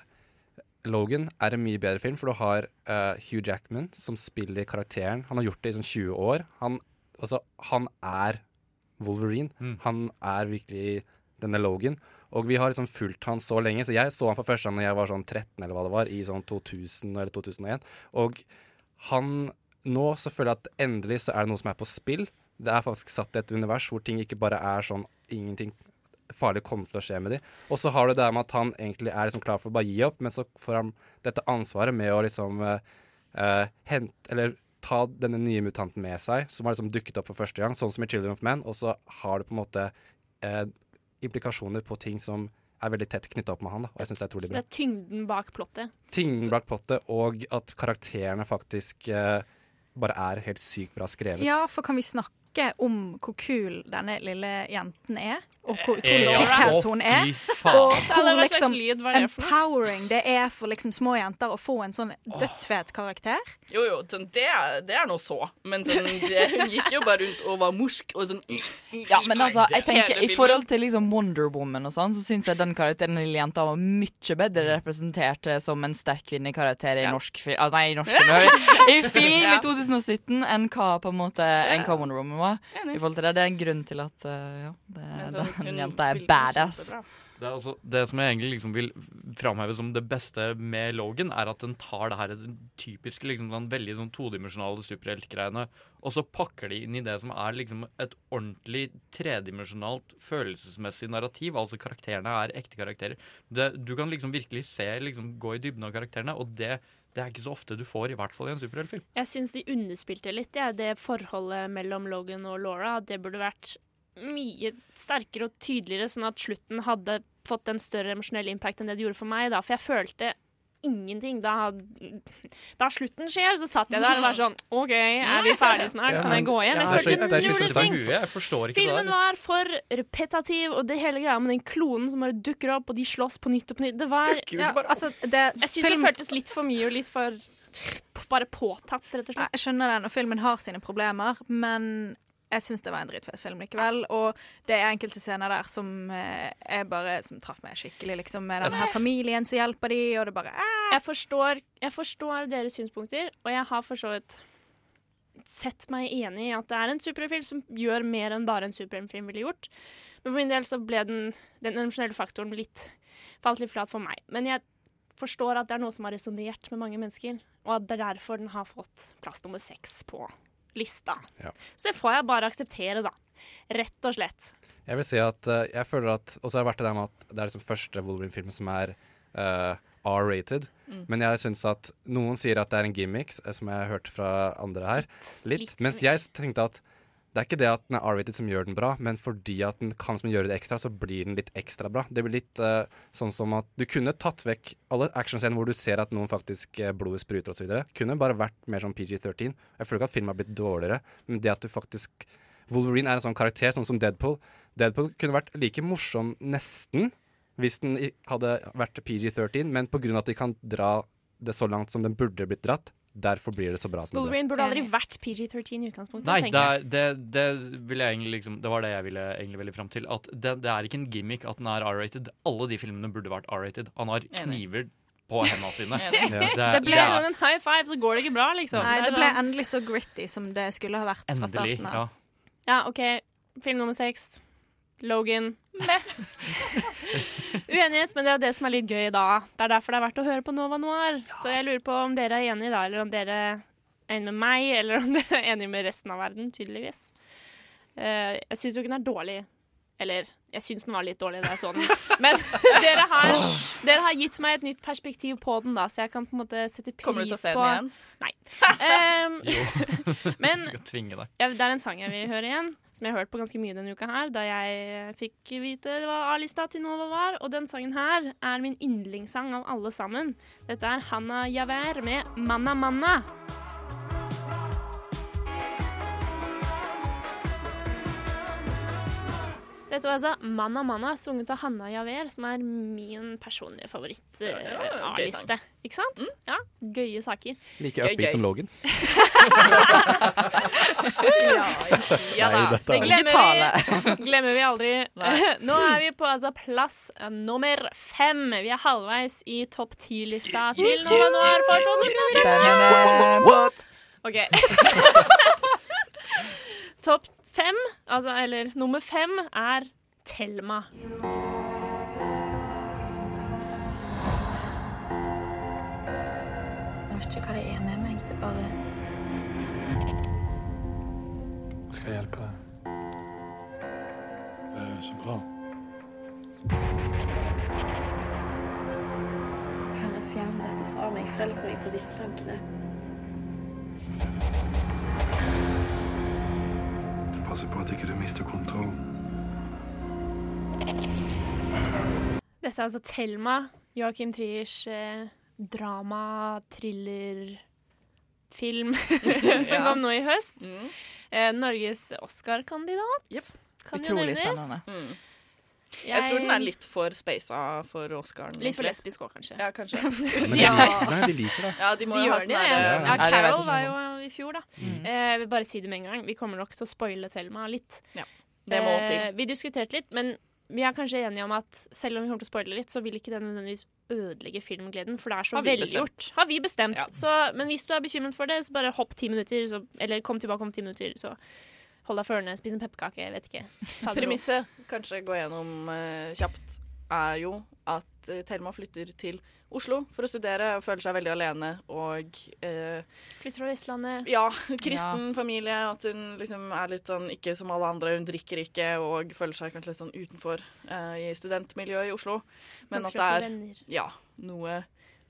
Logan er en mye bedre film, for du har uh, Hugh Jackman som spiller karakteren. Han har gjort det i sånn 20 år. Han, altså, han er Wolverine. Han er virkelig denne Logan. Og vi har liksom fulgt han så lenge, så jeg så han for første gang da jeg var sånn 13 eller hva det var, i sånn 2000 eller 2001. Og han Nå så føler jeg at endelig så er det noe som er på spill. Det er faktisk satt i et univers hvor ting ikke bare er sånn ingenting farlig kommer til å skje med de. Og så har du det der med at han egentlig er liksom klar for å bare gi opp, men så får han dette ansvaret med å liksom uh, eh, hente Eller ta denne nye mutanten med seg, som har liksom dukket opp for første gang, sånn som i Children of Men, og så har det på en måte eh, implikasjoner på ting som er veldig tett knytta opp med han. Da. Og jeg synes det er Så det bra. er tyngden bak plottet. Tyngden bak plottet, og at karakterene faktisk eh, bare er helt sykt bra skrevet. Ja, for kan vi snakke om hvor kul denne lille jenten er? Og hvor Eh, utrolig ja. kickass hun er? Og hvor liksom noe? empowering det er for liksom små jenter å få en sånn dødsfet karakter. Jo, jo, sånn, det, det er nå så. Men sånn, det, hun gikk jo bare rundt og var morsk og sånn Ja, men altså, jeg tenker I forhold til liksom Wonder Woman og sånn, så syns jeg den karakteren den lille jenta var mye bedre representert eh, som en sterk kvinnekarakter i norsk film altså, Nei, i norsk film I film i 2017 enn hva på en måte enn hva Wonder Woman var. I forhold til det, Det er en grunn til at uh, ja, det, den jenta er badass. Det, er også, det som jeg egentlig liksom vil framheve som det beste med Logan, er at den tar det her den typiske liksom, sånn, veldig sånn todimensjonale superheltgreiene, og så pakker de inn i det som er liksom et ordentlig tredimensjonalt følelsesmessig narrativ. Altså karakterene er ekte karakterer. Det, du kan liksom virkelig se, liksom gå i dybden av karakterene, og det, det er ikke så ofte du får, i hvert fall i en superheltfilm. Jeg syns de underspilte litt, ja, det forholdet mellom Logan og Laura. Det burde vært mye sterkere og tydeligere, sånn at slutten hadde fått en større emosjonell impact enn det det gjorde for meg. Da. For jeg følte ingenting. Da, da slutten skjer, så satt jeg der og var sånn OK, er vi ferdige snart? Kan jeg gå hjem? Jeg er følte så- null ting. Filmen var for repetativ, og det hele greia med den klonen som bare dukker opp, og de slåss på nytt og på nytt. Det var Ja, altså, det, Jeg syns det føltes litt for mye og litt for bare påtatt, rett og slett. Jeg skjønner det når filmen har sine problemer, men jeg syns det var en dritfett film likevel. Og det er enkelte scener der som eh, bare Som traff meg skikkelig, liksom. Med den her familien som hjelper de, og det bare eh. Jeg forstår, jeg forstår deres synspunkter, og jeg har for så vidt sett meg enig i at det er en superheltfilm som gjør mer enn bare en superheltfilm ville gjort. Men for min del så ble den, den emosjonelle faktoren litt, falt litt flat for meg. Men jeg forstår at det er noe som har resonnert med mange mennesker, og at det er derfor den har fått plass nummer seks på lista. Ja. Så det får jeg bare akseptere, da. Rett og slett. Jeg vil si at uh, jeg føler at Og så har det vært det der med at det er liksom første Wolverine-filmen som er uh, R-rated. Mm. Men jeg syns at noen sier at det er en gimmick, eh, som jeg har hørt fra andre her. Litt. Mens jeg tenkte at det er ikke det at den er R-rated som gjør den bra, men fordi at den kan som gjøre det ekstra, så blir den litt ekstra bra. Det blir litt uh, sånn som at du kunne tatt vekk alle actionscener hvor du ser at noen faktisk uh, blodet spruter osv. Kunne bare vært mer som PG-13. Jeg føler ikke at filmen har blitt dårligere, men det at du faktisk Wolverine er en sånn karakter, sånn som Deadpool. Deadpool kunne vært like morsom nesten hvis den hadde vært PG-13, men pga. at de kan dra det så langt som den burde blitt dratt, derfor blir det så bra som det Wolverine burde aldri vært PG-13 i utgangspunktet. Nei, det, er, det, det, liksom, det var det jeg ville egentlig ville fram til. At det, det er ikke en gimmick at den er R-rated. Alle de filmene burde vært R-rated. Han har kniver på hendene sine. Det, Det ble er- en high five, så går det ikke bra, liksom. Nei, det ble endelig så gritty som det skulle ha vært fra Endelig. av. Ja. Ja, OK. Film nummer seks. Logan. Uenighet, men det er det som er litt gøy da. Det er derfor det er verdt å høre på Nova Noir. Så jeg lurer på om dere er enige da, eller om dere er enige med meg, eller om dere er enige med resten av verden, tydeligvis. Eh, jeg syns jo ikke den er dårlig. Eller, jeg syns den var litt dårlig da jeg så den. Men dere har, dere har gitt meg et nytt perspektiv på den, da, så jeg kan på en måte sette pris på Kommer du til å se den igjen? Nei. Um, Jo. men Skal tvinge deg. ja, det er en sang jeg vil høre igjen, som jeg har hørt på ganske mye denne uka her, da jeg fikk vite hva A-lista til Nova var. Og den sangen her er min yndlingssang av alle sammen. Dette er Hanna Javer med 'Manna Manna'. Dette var altså 'Manna Manna', sunget av Hanna Javer, som er min personlige favoritt-A-liste. Ikke sant? Ja, Gøye saker. Like upbeat som Logan. ja, ja da. Det er- glemmer vi, glemmer vi aldri. Nå er vi på altså, plass eh, nummer fem. Vi er halvveis i topp ti-lista til Nova Noir for 2017. Spennende. What? OK. Topp fem, altså, eller nummer fem, er Thelma. Jeg vet ikke hva det er med meg. Det bare Skal jeg hjelpe deg? Det er så bra. Herre, fjern dette fra meg. Frels meg fra disse tankene. Passe på at ikke du mister kontrollen. Dette er altså Thelma, Joachim Triers eh, drama, thriller, film som Ja. kom nå i høst. Mm. Eh, Norges Oscar-kandidat. Kan jo Utrolig nevnes. spennende. Mm. Jeg, tror den er litt for spasa for Oscaren. Litt for lesbisk òg, kanskje. Ja, kanskje. Men de, nei, de liker det. Ja, de må De jo ha sånn. Ja, Ja, Carol jeg var jo i fjor, da. Mm. Eh, jeg vil bare si det med en gang. Vi kommer nok til å spoile Thelma litt. Ja, det må til. Eh, vi diskuterte litt, men vi er kanskje enige om at selv om vi kommer til å spoile litt, så vil ikke det nødvendigvis ødelegge filmgleden, for det er så velgjort. Har vi bestemt. Ja. Så, men hvis du er bekymret for det, så bare hopp ti minutter, så, eller kom tilbake om ti minutter, så hold deg førende, spis en pepperkake, jeg vet ikke. Premisset, kanskje gå gjennom eh, kjapt, er jo at uh, Thelma flytter til Oslo for å studere og føler seg veldig alene. Og eh, Flytter fra Vestlandet. ja, kristen familie. At hun liksom er litt sånn ikke som alle andre. Hun drikker ikke og føler seg kanskje litt sånn utenfor eh, i studentmiljøet i Oslo. Men at Vanskelig å få det er ja, noe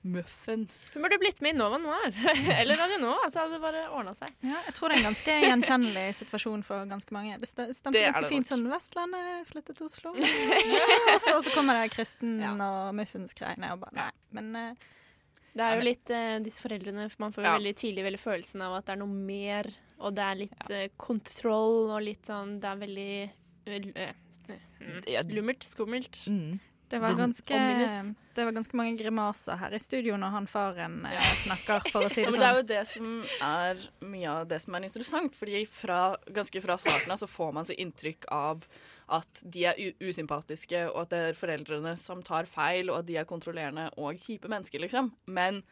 muffens. Hun burde blitt med i Nova Noir. eller Radio Nova, så hadde det bare ordna seg. Ja, jeg tror det er en ganske gjenkjennelig situasjon for ganske mange. Det stemte Det ganske det fint sånn Vestlandet flyttet til Oslo. og så, så kommer det kristen og muffins-greiene og bare Nei, men uh, Det er jo litt eh, disse foreldrene Man får jo Ja. veldig tidlig veldig følelsen av at det er noe mer, og det er litt eh, kontroll og litt sånn Det er veldig eh, Ja. mm, lummert, skummelt. Mm. Det var, ganske, det var ganske mange grimaser her i studio når han faren eh, snakker, for å si Ja, det men det er sånn. jo det som er mye av det som er interessant. fordi fra, ganske fra starten av så får man så inntrykk av at de er usympatiske, og at det er foreldrene som tar feil, og at de er kontrollerende og kjipe mennesker, liksom. Men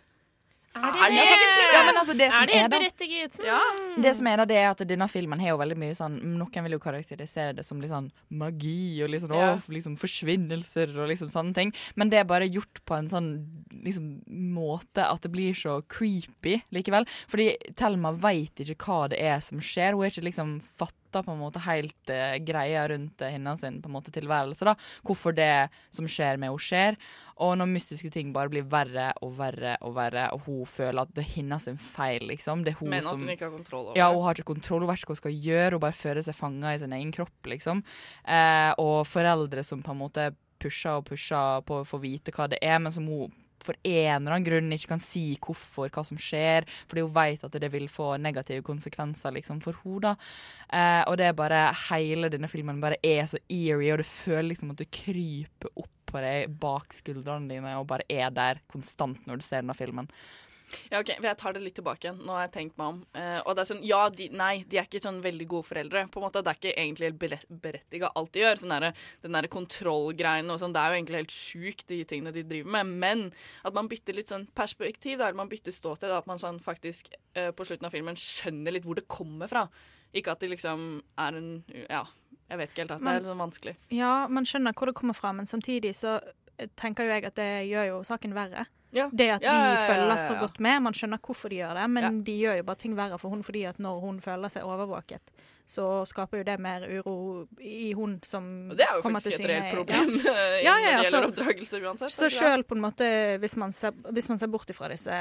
Er det det det? Ja, men altså, det som er det er berettiget? Ja. Det som er da, det er at denne filmen har jo veldig mye sånn Noen vil jo karakterisere det som litt sånn magi og litt sånn Ja. å, liksom forsvinnelser og liksom sånne ting. Men det er bare gjort på en sånn liksom måte at det blir så creepy likevel. Fordi Thelma veit ikke hva det er som skjer. Hun er ikke liksom fatta på en måte helt eh, greia rundt eh, hennes sin på en måte tilværelse. da Hvorfor det som skjer med henne, skjer. Og når mystiske ting bare blir verre og verre og verre, og hun føler at det er hennes sin feil, liksom. Det er hun Men at som hun ikke har kontroll over Ja, hun har ikke kontroll, hun vet ikke hva hun skal gjøre, hun bare føler seg fanga i sin egen kropp, liksom. Eh, og foreldre som på en måte pusher og pusher på å få vite hva det er, men som hun for en eller annen grunn ikke kan si hvorfor, hva som skjer, fordi hun vet at det vil få negative konsekvenser liksom, for henne. Eh, og det er bare Hele denne filmen bare er så eerie, og du føler liksom at du kryper opp på deg bak skuldrene dine og bare er der konstant når du ser denne filmen. Ja, ok, Jeg tar det litt tilbake igjen. Nå har jeg tenkt meg om. Eh, og det er sånn, ja, de, Nei, de er ikke sånn veldig gode foreldre. På en måte, Det er ikke egentlig helt bere- berettiget alt de gjør. Sånn der, den der kontrollgreiene og sånn, Det er jo egentlig helt sjukt, de tingene de driver med. Men at man bytter litt sånn perspektiv, der man bytter ståsted. At man sånn faktisk eh, på slutten av filmen skjønner litt hvor det kommer fra. Ikke at det liksom er en Ja, jeg vet ikke helt. at Det er litt sånn vanskelig. Ja, man skjønner hvor det kommer fra, men samtidig så tenker jo jeg at det gjør jo saken verre. Ja. Det at de følger så godt med. Man skjønner hvorfor de gjør det, men de gjør jo bare ting verre for hun fordi at når hun føler seg overvåket, så skaper jo det mer uro i hun som kommer til Og det er jo faktisk et reelt problem Ja. ja, Ja, ja, når det gjelder oppdragelse uansett. Så sjøl på en måte, hvis man, ser, hvis man ser bort ifra disse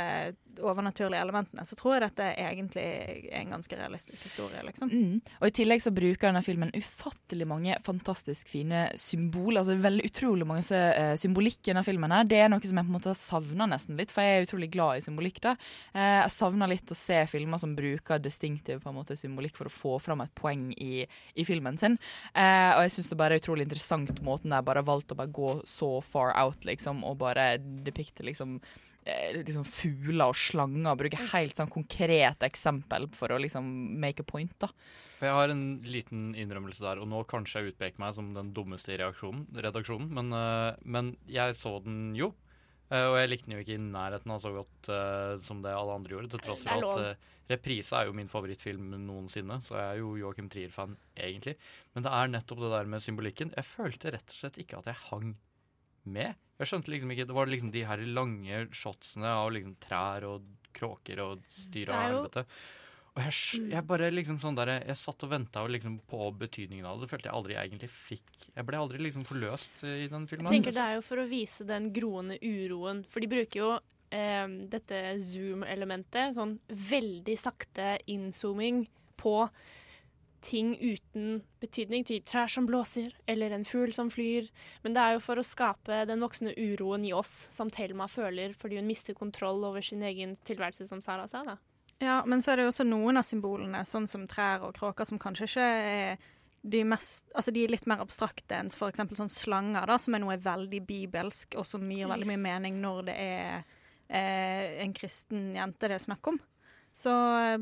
overnaturlige elementene, så tror jeg dette egentlig er en ganske realistisk historie, liksom. Mm. Og I tillegg så bruker denne filmen ufattelig mange fantastisk fine symboler. altså veldig Utrolig mange uh, symbolikk i denne filmen. her. Det er noe som jeg på en måte har savna nesten litt, for jeg er utrolig glad i symbolikk. da. Uh, jeg savner litt å se filmer som bruker distinktiv på en måte symbolikk for å få fram et poeng i, i filmen sin. Eh, og jeg syns det bare er utrolig interessant måten de bare har valgt å bare gå så far out, liksom, og bare depikte liksom eh, liksom fugler og slanger og bruke helt sånn konkret eksempel for å liksom make a point. da. Jeg har en liten innrømmelse der, og nå kanskje jeg utpeker meg som den dummeste i redaksjonen, men, øh, men jeg så den jo. Øh, og jeg likte den jo ikke i nærheten av så godt uh, som det alle andre gjorde, til tross for at øh, Reprise er jo min favorittfilm noensinne, så jeg er jo Joachim Trier-fan, egentlig. Men det er nettopp det der med symbolikken. Jeg følte rett og slett ikke at jeg hang med. Jeg skjønte liksom ikke Det var liksom de her lange shotsene av liksom trær og kråker og styr og jo- helvete. Og jeg, jeg bare liksom sånn der, jeg satt og venta liksom på betydningen av det. Det følte jeg aldri egentlig fikk. Jeg ble aldri liksom forløst eh, i den filmen. Jeg tenker Det er jo for å vise den groende uroen. For de bruker jo eh, dette zoom-elementet, sånn veldig sakte innzooming på ting uten betydning, typ trær som blåser, eller en fugl som flyr. Men det er jo for å skape den voksne uroen i oss som Thelma føler fordi hun mister kontroll over sin egen tilværelse, som Sara sa. da. Ja, men så er det jo også noen av symbolene, sånn som trær og kråker, som kanskje ikke er de mest Altså de er litt mer abstrakte enn f.eks. sånn slanger, da, som er noe veldig bibelsk, og som gir veldig mye mening når det er eh, en kristen jente det er snakk om. Så eh,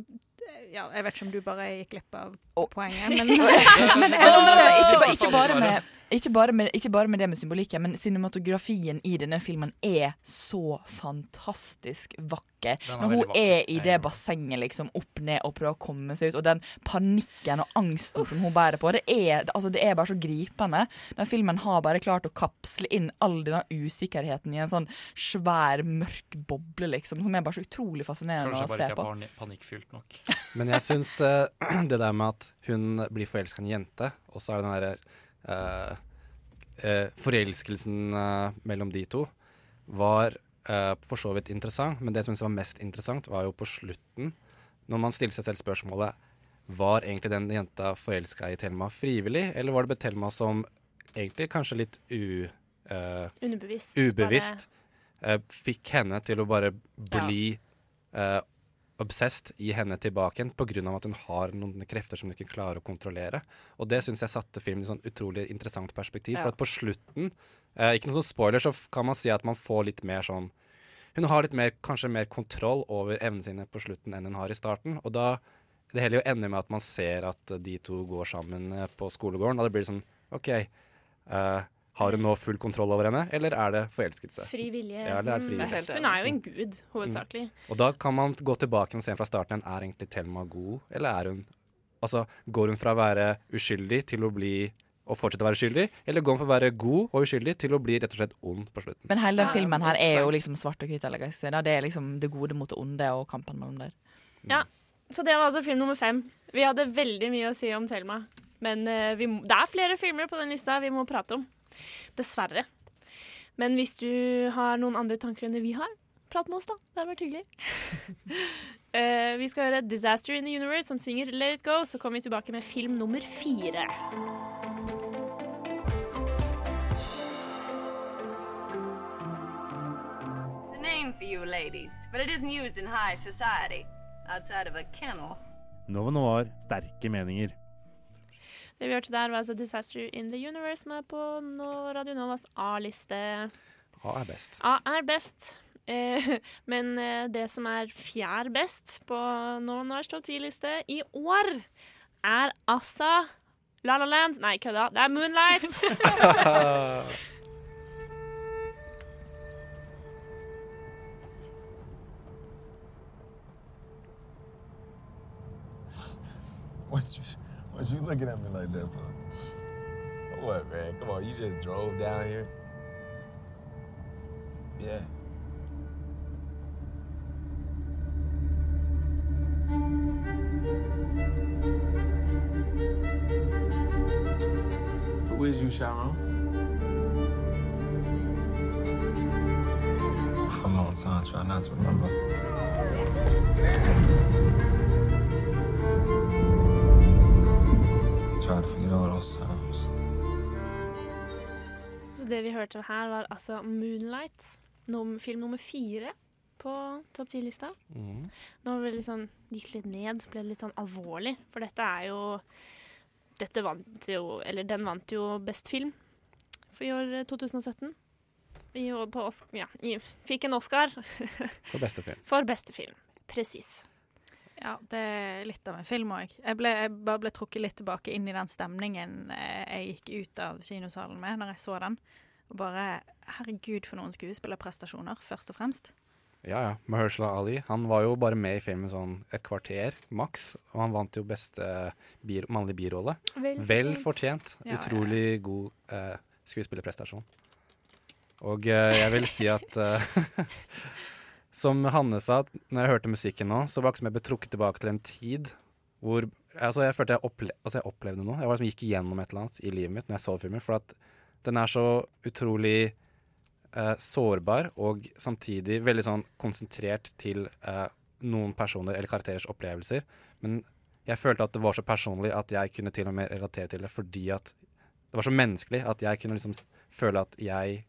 ja, jeg vet ikke om du bare gikk glipp av poenget, men, men jeg synes det, ikke, ba- ikke, bare med, ikke, bare med, ikke bare med det med symbolikken, men cinematografien i denne filmen er så fantastisk vakker. Er Når hun er i det bassenget liksom opp ned og prøver å komme seg ut, og den panikken og angsten som hun bærer på, det er, altså, det er bare så gripende. Den filmen har bare klart å kapsle inn all denne usikkerheten i en sånn svær, mørk boble, liksom, som er bare så utrolig fascinerende Kanskje å bare ikke på. er panikkfylt nok. Men jeg syns uh, det der med at hun blir forelska i en jente, og så er det den derre uh, uh, Forelskelsen mellom de to var for så vidt interessant, men det som jeg var mest interessant, var jo på slutten, når man stiller seg selv spørsmålet Var egentlig den jenta forelska i Thelma frivillig, eller var det Thelma som egentlig kanskje litt u... Ubevisst. fikk henne til å bare bli eh, obsessed i henne tilbake igjen pga. at hun har noen krefter som hun ikke klarer å kontrollere. Og det syns jeg satte filmen i sånn utrolig interessant perspektiv. Ja. For at på slutten, eh, ikke noe sånn spoiler, så kan man si at man får litt mer sånn Hun har litt mer, kanskje mer kontroll over evnene sine på slutten enn hun har i starten. Og da Det hele jo ender med at man ser at de to går sammen eh, på skolegården, og det blir sånn OK. eh, har hun nå full kontroll over henne, eller er det forelskelse? Fri vilje. Ja, eller er det Mm. fri vilje? Hun er jo en gud, hovedsakelig. Mm. Og da kan man gå tilbake og se fra starten igjen. Er egentlig Thelma god, eller er hun Altså, går hun fra å være uskyldig til å bli og fortsette å være uskyldig, eller går hun fra å være god og uskyldig til å bli rett og slett ond på slutten? Men hele den filmen her er jo liksom svart og hvitt. Det er liksom det gode mot det onde og kampen mellom der. Ja, Så det var altså film nummer fem. Vi hadde veldig mye å si om Thelma. Men uh, vi, må- det er flere filmer på den lista vi må prate om. Dessverre. Men hvis du har noen andre tanker enn det vi har, prat med oss, da. Det hadde vært hyggelig. uh, vi skal høre 'Disaster in the Universe' som synger 'Let It Go'. Så kommer vi tilbake med film nummer fire. The you ladies, but it isn't used in high society, outside of a kennel. Nova Noir, sterke meninger. Det vi hørte der, var altså 'Disaster in the Universe', som er på nå Radio Novas A-liste. A er best. A er best. Eh, men eh, det som er fjær best på Nova Norsk topp 10-liste i år, er altså La La Land. Nei, kødda. Det er Moonlight. what you looking at me like that for? What, man? Come on, you just drove down here? Yeah. Who is you, Sharon? For a long time, try not to remember. To forget all those. Så det vi hørte her, var altså Moonlight. Num film nummer fire på topp 10-lista. Mm. Nå ble det liksom, gikk litt ned, ble det litt sånn alvorlig. For dette er jo Dette vant jo Eller den vant jo Best film for i år eh, 2017. I, år på Oscar, ja, i, fikk en Oscar For beste film. for beste film. Presis. Ja, det er litt av en film òg. Jeg, jeg bare ble trukket litt tilbake inn i den stemningen eh, jeg gikk ut av kinosalen med når jeg så den. Og bare Herregud, for noen skuespillerprestasjoner, først og fremst. Ja, ja. Mahershala Ali han var jo bare med i filmen sånn et kvarter, maks. Og han vant jo beste bi mannlige birolle. Vel Vel fortjent. Ja, Utrolig ja, ja. God eh, skuespillerprestasjon. Og eh, jeg vil si at eh, Som Hanne sa, når jeg hørte musikken nå, så var det ikke som jeg ble trukket tilbake til en tid hvor altså Jeg følte jeg, opple altså jeg opplevde noe. Jeg liksom gikk igjennom et eller annet i livet mitt når jeg så filmen. For at den er så utrolig eh, sårbar og samtidig veldig sånn konsentrert til eh, noen personer eller karakterers opplevelser. Men jeg følte at det var så personlig at jeg kunne til og med relatere til det fordi at det var så menneskelig at jeg kunne liksom føle at jeg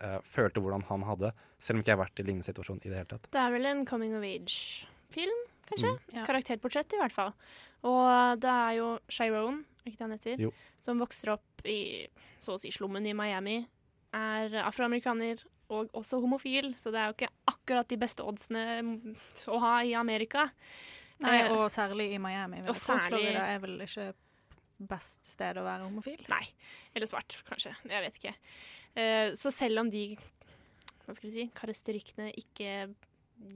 eh, følte hvordan han hadde, selv om ikke jeg har vært i lignende situasjon i det hele tatt. Det er vel en coming of age-film, kanskje? Mm. Et karakterportrett, i hvert fall. Og det er jo Chiron, er ikke det han heter, Jo. som vokser opp i så å si slummen i Miami. Er afroamerikaner og også homofil, så det er jo ikke akkurat de beste oddsene å ha i Amerika. Nei, Eh, og særlig i Miami. og særlig- Florida er vel ikke best sted å være homofil? Nei. Eller svart, kanskje. Jeg vet ikke. Eh, så selv om de hva skal vi si, karakteristikkene ikke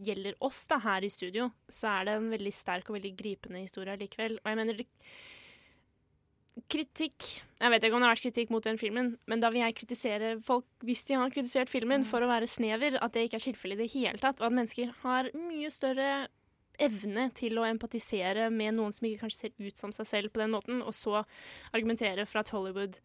gjelder oss da, her i studio, så er det en veldig sterk og veldig gripende historie likevel. Og jeg mener det Kritikk Jeg vet ikke om det har vært kritikk mot den filmen, men da vil jeg kritisere folk hvis de har kritisert filmen for å være snever, at det ikke er tilfellet i det hele tatt, og at mennesker har mye større evne til å empatisere med noen som ikke kanskje ser ut som seg selv på den måten, og så argumentere for at Hollywood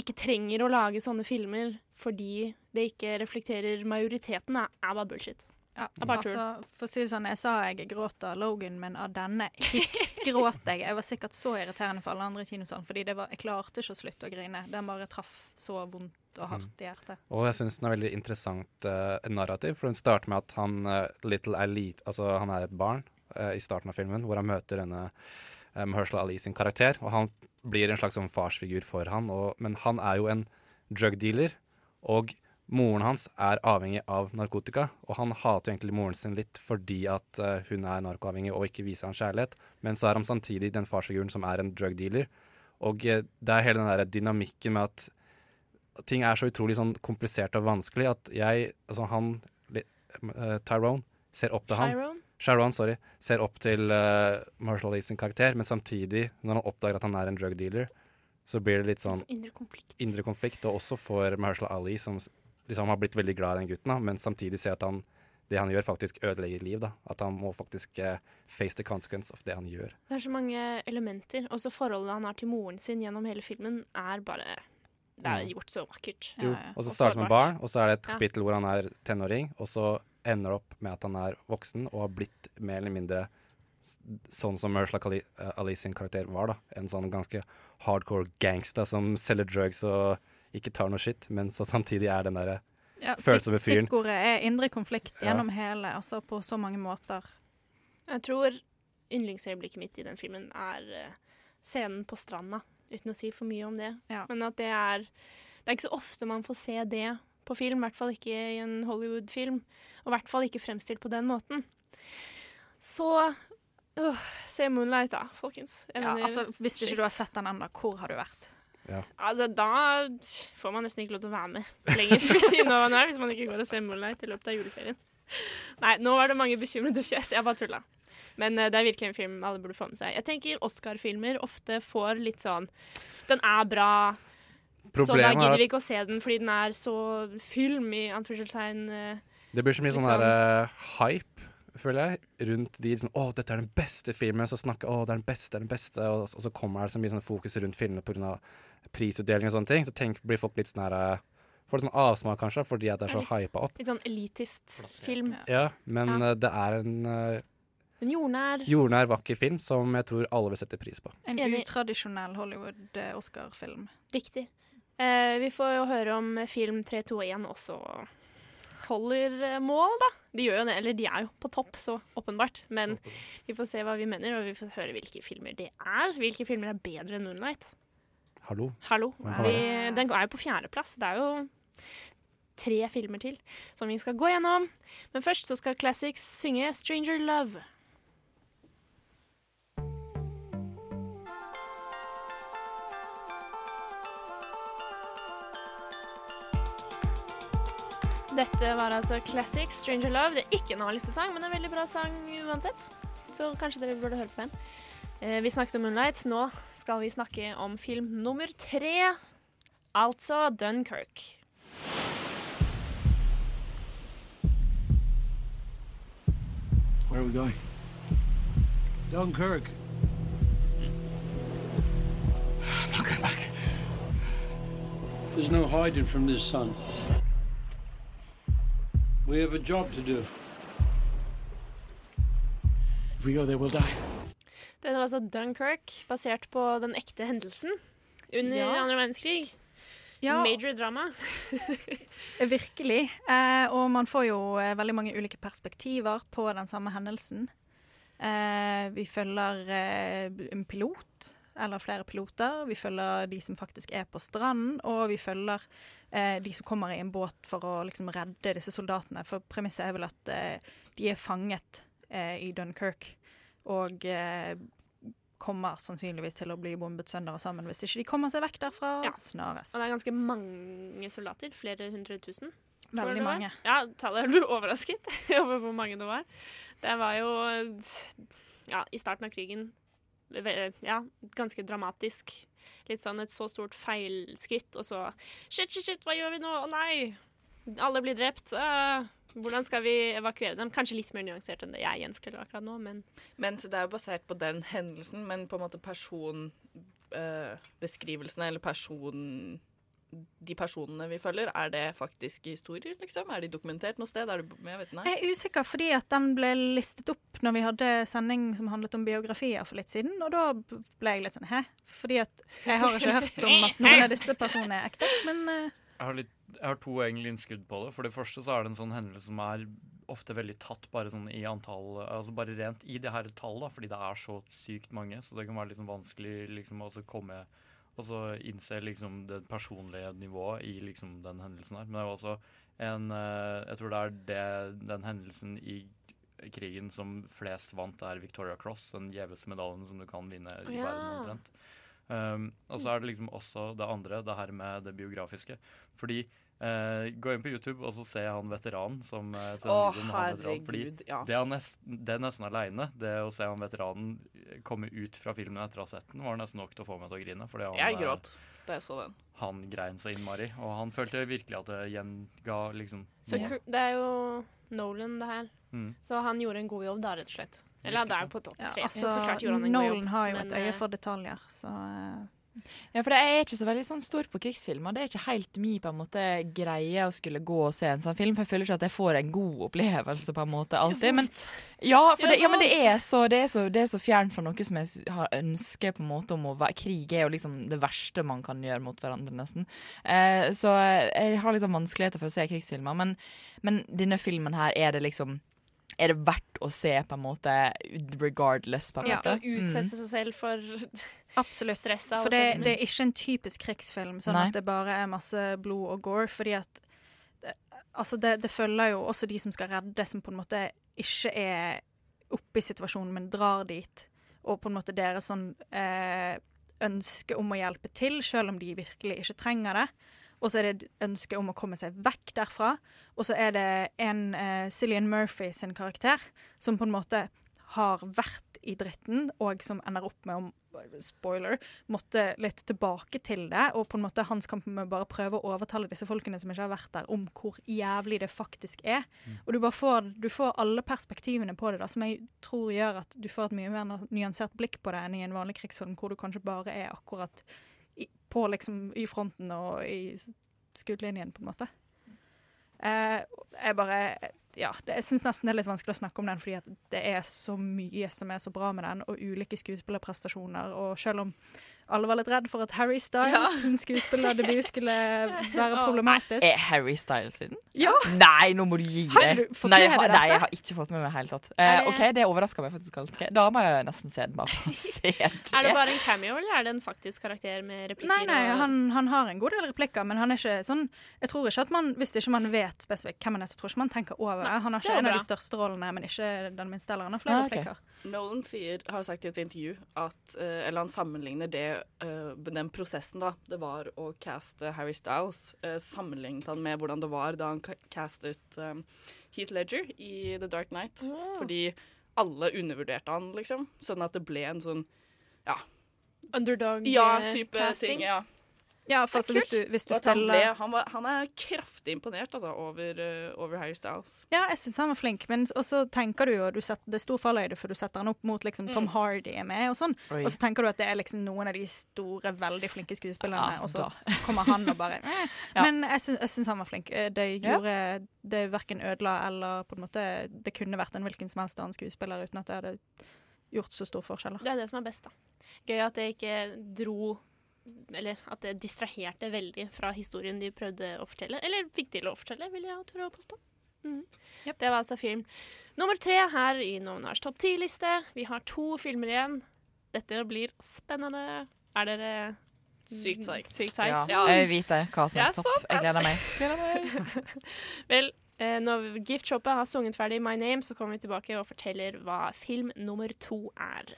ikke trenger å lage sånne filmer fordi det ikke reflekterer majoriteten, er, er bare bullshit. Ja, altså, for å si det sånn, Jeg sa jeg gråt av Logan, men av denne hikst gråt jeg. Jeg var sikkert så irriterende for alle andre i kinosalen, fordi det var, jeg klarte ikke å slutte å grine. Den bare traff så vondt og hardt i hjertet. Og jeg syns den er veldig interessant uh, narrativ, for den starter med at han uh, Little er altså han er et barn uh, i starten av filmen, hvor han møter denne uh, Mahershala Ali sin karakter, og han blir en slags sånn farsfigur for han, og, men han er jo en drug dealer, og moren hans er avhengig av narkotika, og han hater egentlig moren sin litt fordi at uh, hun er narkoavhengig og ikke viser han kjærlighet, men så er han samtidig den farsfiguren som er en drug dealer, og uh, det er hele den der dynamikken med at ting er så utrolig sånn komplisert og vanskelig at jeg, altså han, eh, Tyrone, ser opp til. Chiron? Sharon, sorry. Ser opp til uh, Marshall Lee sin karakter, men samtidig, når han oppdager at han er en drug dealer, så blir det litt sånn Altså, indre konflikt. indre konflikt, og også for Marshall Ali, som liksom har blitt veldig glad i den gutten, da, men samtidig ser at han, det han gjør, faktisk ødelegger liv. da. At han må faktisk uh, face the consequence of det han gjør. Det er så mange elementer. Også forholdet han har til moren sin gjennom hele filmen, er bare Det er Mm. gjort så vakkert. Jo, og så starter han med barn, og så er det et Ja. hvor han er tenåring, og så ender opp med at han er voksen og har blitt mer eller mindre sånn som Ursula Kali- eh, Ali sin karakter var, da. En sånn ganske hardcore gangster som selger drugs og ikke tar noe shit, men så samtidig er den derre Ja, følsomme fyren. stikkordet er indre konflikt Ja. gjennom hele, altså på så mange måter. Jeg tror yndlingsøyeblikket mitt i den filmen er eh, scenen på stranda, uten å si for mye om det. Men at det er Det er ikke så ofte man får se det på film, i hvert fall ikke i en Hollywood-film. Og i hvert fall ikke fremstilt på den måten. Så øh, se Moonlight, da, folkens. Jeg Ja, mener, altså, hvis ikke du har sett den ennå, hvor har du vært? Altså, da får man nesten ikke lov til å være med lenger i man Noir hvis man ikke går og ser Moonlight i løpet av juleferien. Nei, nå var det mange bekymrede fjes. Jeg bare tulla. Men eh, det er virkelig en film alle burde få med seg. Jeg tenker Oscar-filmer ofte får litt sånn Den er bra, så da er gidder vi ikke å se den fordi den er så film, i anførselstegn. eh, Det blir så mye sånn der, uh, hype, føler jeg, rundt de sånn Å, dette er den beste filmen. Så snakker Å, det er den beste, den beste. Og, og så kommer det så mye sånn fokus rundt filmene pga. prisutdeling og sånne ting. Så tenk, blir folk litt sånn her eh, Får litt sånn avsmak, kanskje, fordi at det er så hypa opp. Litt sånn elitist-film. Ja, men Ja. eh, det er en eh, En jordnær jordnær, vakker film som jeg tror alle vil sette pris på. En utradisjonell Hollywood-Oscar-film. Riktig. Eh, vi får jo høre om film 321 også holder eh, mål, da. De jo eller de er jo på topp, så åpenbart. Men vi får se hva vi mener, og vi får høre hvilke filmer det er. Hvilke filmer er bedre enn Moonlight? Hallo? Hallo. Vi, den er jo på fjerdeplass. Det er jo tre filmer til som vi skal gå gjennom. Men først så skal Classics synge 'Stranger Love'. Dette var altså Classic 'Stranger Love'. Det er ikke en A-listesang, men en veldig bra sang uansett. Så kanskje dere burde høre på den. Eh, Vi snakket om Moonlight. Nå skal vi snakke om film nummer tre, altså Dunkerque. Where are we going? Dunkirk. I'm not going back. There's no hiding from this sun. We have a job to do. If we go there, we'll die. Det var altså Dunkerque, basert på den ekte hendelsen under Ja. andre verdenskrig. Ja. Major drama. Virkelig. Eh, og man får jo eh, veldig mange ulike perspektiver på den samme hendelsen. Eh, vi følger eh, en pilot, eller flere piloter. Vi følger de som faktisk er på stranden, og vi følger eh, de som kommer i en båt for å liksom redde disse soldatene. For premisset er vel at eh, de er fanget eh, i Dunkerque, og eh, kommer sannsynligvis til å bli bombet sønder og sammen hvis ikke de kommer seg vekk derfra snarest. Og det er ganske mange soldater. Flere hundre tusen. Veldig mange. Ja, tallet er du overrasket over hvor mange det var. Det var jo ja, i starten av krigen ja, ganske dramatisk. Litt sånn et så stort feilskritt, og så Shit, shit, shit, hva gjør vi nå? Å nei! Alle blir drept. Uh, hvordan skal vi evakuere dem? Kanskje litt mer nyansert enn det jeg gjenforteller akkurat nå, men Men så det er jo basert på den hendelsen, men på en måte personbeskrivelsene eller person... De personene vi følger, er det faktiske historier, liksom? Er de dokumentert noe sted? Er det, jeg vet nei. Jeg er usikker fordi at den ble listet opp når vi hadde sending som handlet om biografier for litt siden, og da ble jeg litt sånn hæ? Fordi at jeg har ikke hørt om at noen av disse personene er ekte, men uh... Jeg har, litt, jeg har to egentlig innskudd på det. For det første så er det en sånn hendelse som er ofte veldig tatt bare sånn i antall Altså bare rent i det her tallet, da, fordi det er så sykt mange. Så det kan være litt sånn vanskelig liksom å komme og så innse liksom det personlige nivået i liksom den hendelsen her. Men det er jo også en eh, Jeg tror det er det, den hendelsen i krigen som flest vant, er Victoria Cross, den gjeveste medaljen som du kan vinne i Ja. verden omtrent. Um, og så er det liksom også det andre, det her med det biografiske. Fordi eh, Gå inn på YouTube og så se han veteranen som uh, Å, herregud, ja. det, er nesten, det er nesten aleine, det å se han veteranen komme ut fra filmen etter å ha sett den, var nesten nok til å få meg til å grine. Fordi han, Jeg eh, gråt da jeg så den. Han grein så innmari. Og han følte virkelig at det gjenga liksom Så det er jo Nolan, det her. Mm. Så han gjorde en god jobb da, rett og slett. Eller det er jo på topp ja, altså, så klart gjorde han en god jobb. Nolan har jo men, et øye eh, for detaljer, så eh, Ja, for jeg er ikke så veldig sånn stor på krigsfilmer. Det er ikke helt min på en måte greie å skulle gå og se en sånn film, for jeg føler ikke at jeg får en god opplevelse på en måte alltid. Men, ja, for det, ja, men det er så det er så, det er så fjernt fra noe som jeg har ønske på en måte om å være Krig er jo liksom det verste man kan gjøre mot hverandre, nesten. Eh, så jeg har liksom vanskeligheter for å se krigsfilmer, men, men denne filmen her er det liksom er det verdt å se, på en måte, regardless, på en ja, måte? Ja, utsette seg selv for Absolutt. stressa. For det, sånn. det er ikke en typisk krigsfilm, sånn Nei. at det bare er masse blod og gore. Fordi at Altså, det, det følger jo også de som skal redde, som på en måte ikke er oppe i situasjonen, men drar dit. Og på en måte deres sånn eh, ønske om å hjelpe til, selv om de virkelig ikke trenger det. Og så er det et ønske om å komme seg vekk derfra. Og så er det en eh, Cillian Murphy sin karakter som på en måte har vært i dritten, og som ender opp med å spoiler, måtte litt tilbake til det. Og på en måte hans kamp med bare prøve å overtale disse folkene som ikke har vært der, om hvor jævlig det faktisk er. Og du bare får, du får alle perspektivene på det, da, som jeg tror gjør at du får et mye mer nyansert blikk på det enn i en vanlig krigsfilm, hvor du kanskje bare er akkurat på liksom i fronten og i skuddlinjen, på en måte. Eh, jeg bare ja, det, jeg syns nesten det er litt vanskelig å snakke om den, fordi at det er så mye som er så bra med den, og ulike skuespillerprestasjoner. Og selv om alle var litt redd for at Harry Styles Ja. sin skuespillerdebut skulle være problematisk Er Harry Styles i den? Ja. Nei, nå må du gi Har det. ikke du fått nei, jeg har, nei, jeg har ikke fått med meg det i det hele tatt. Eh, OK, det overraska meg faktisk ganske. Da må jeg nesten se den bare se det. Er det bare en cameo, eller er det en faktisk karakter med replikker? Nei, nei, han, han har en god del replikker, men han er ikke sånn Jeg tror ikke at man, hvis ikke man vet spesifikt hvem han er, så tror ikke man tenker over det. Han har ikke en en av de største rollene, men ikke den minste heller. Han har flere Ah, okay. replikker. Nolan sier, har sagt i et intervju at uh, Eller han sammenligner det uh, den prosessen da det var å caste Harry Styles, uh, sammenlignet han med hvordan det var da han castet um, Heath Ledger i The Dark Knight. Fordi alle undervurderte han, liksom. Sånn at det ble en sånn ja. Underdog Ja, type casting. ting. Ja. Ja, for altså, hvis du, hvis du Og han, ble, steller han, var, han er kraftig imponert altså, over, uh, over Harry Styles. Ja, jeg syns han var flink, men også tenker du jo du setter, Det er stor falløyde, for du setter han opp mot liksom Tom Mm. Hardy er med, og sånn. Og så tenker du at det er liksom noen av de store, veldig flinke skuespillerne, Ja, og så da. kommer han og bare eh. Ja. Men jeg syns, han var flink. Det Det Ja. gjorde Det verken ødela eller på en måte Det kunne vært en hvilken som helst annen skuespiller uten at det hadde gjort så stor forskjell. Det er det som er best, da. Gøy at det ikke dro Eller at det distraherte veldig fra historien de prøvde å fortelle. Eller fikk til å fortelle, vil jeg tørre å påstå. Mhm. Det var altså film nummer tre her i Novnars topp ti-liste. Vi har to filmer igjen. Dette blir spennende. Er dere Sykt tight. Sykt Ja, psyched? jeg vil vite hva som er er topp. Jeg gleder meg. Vel, eh, når Gift Shoppet har sunget ferdig My Name, så kommer vi tilbake og forteller hva film nummer to er.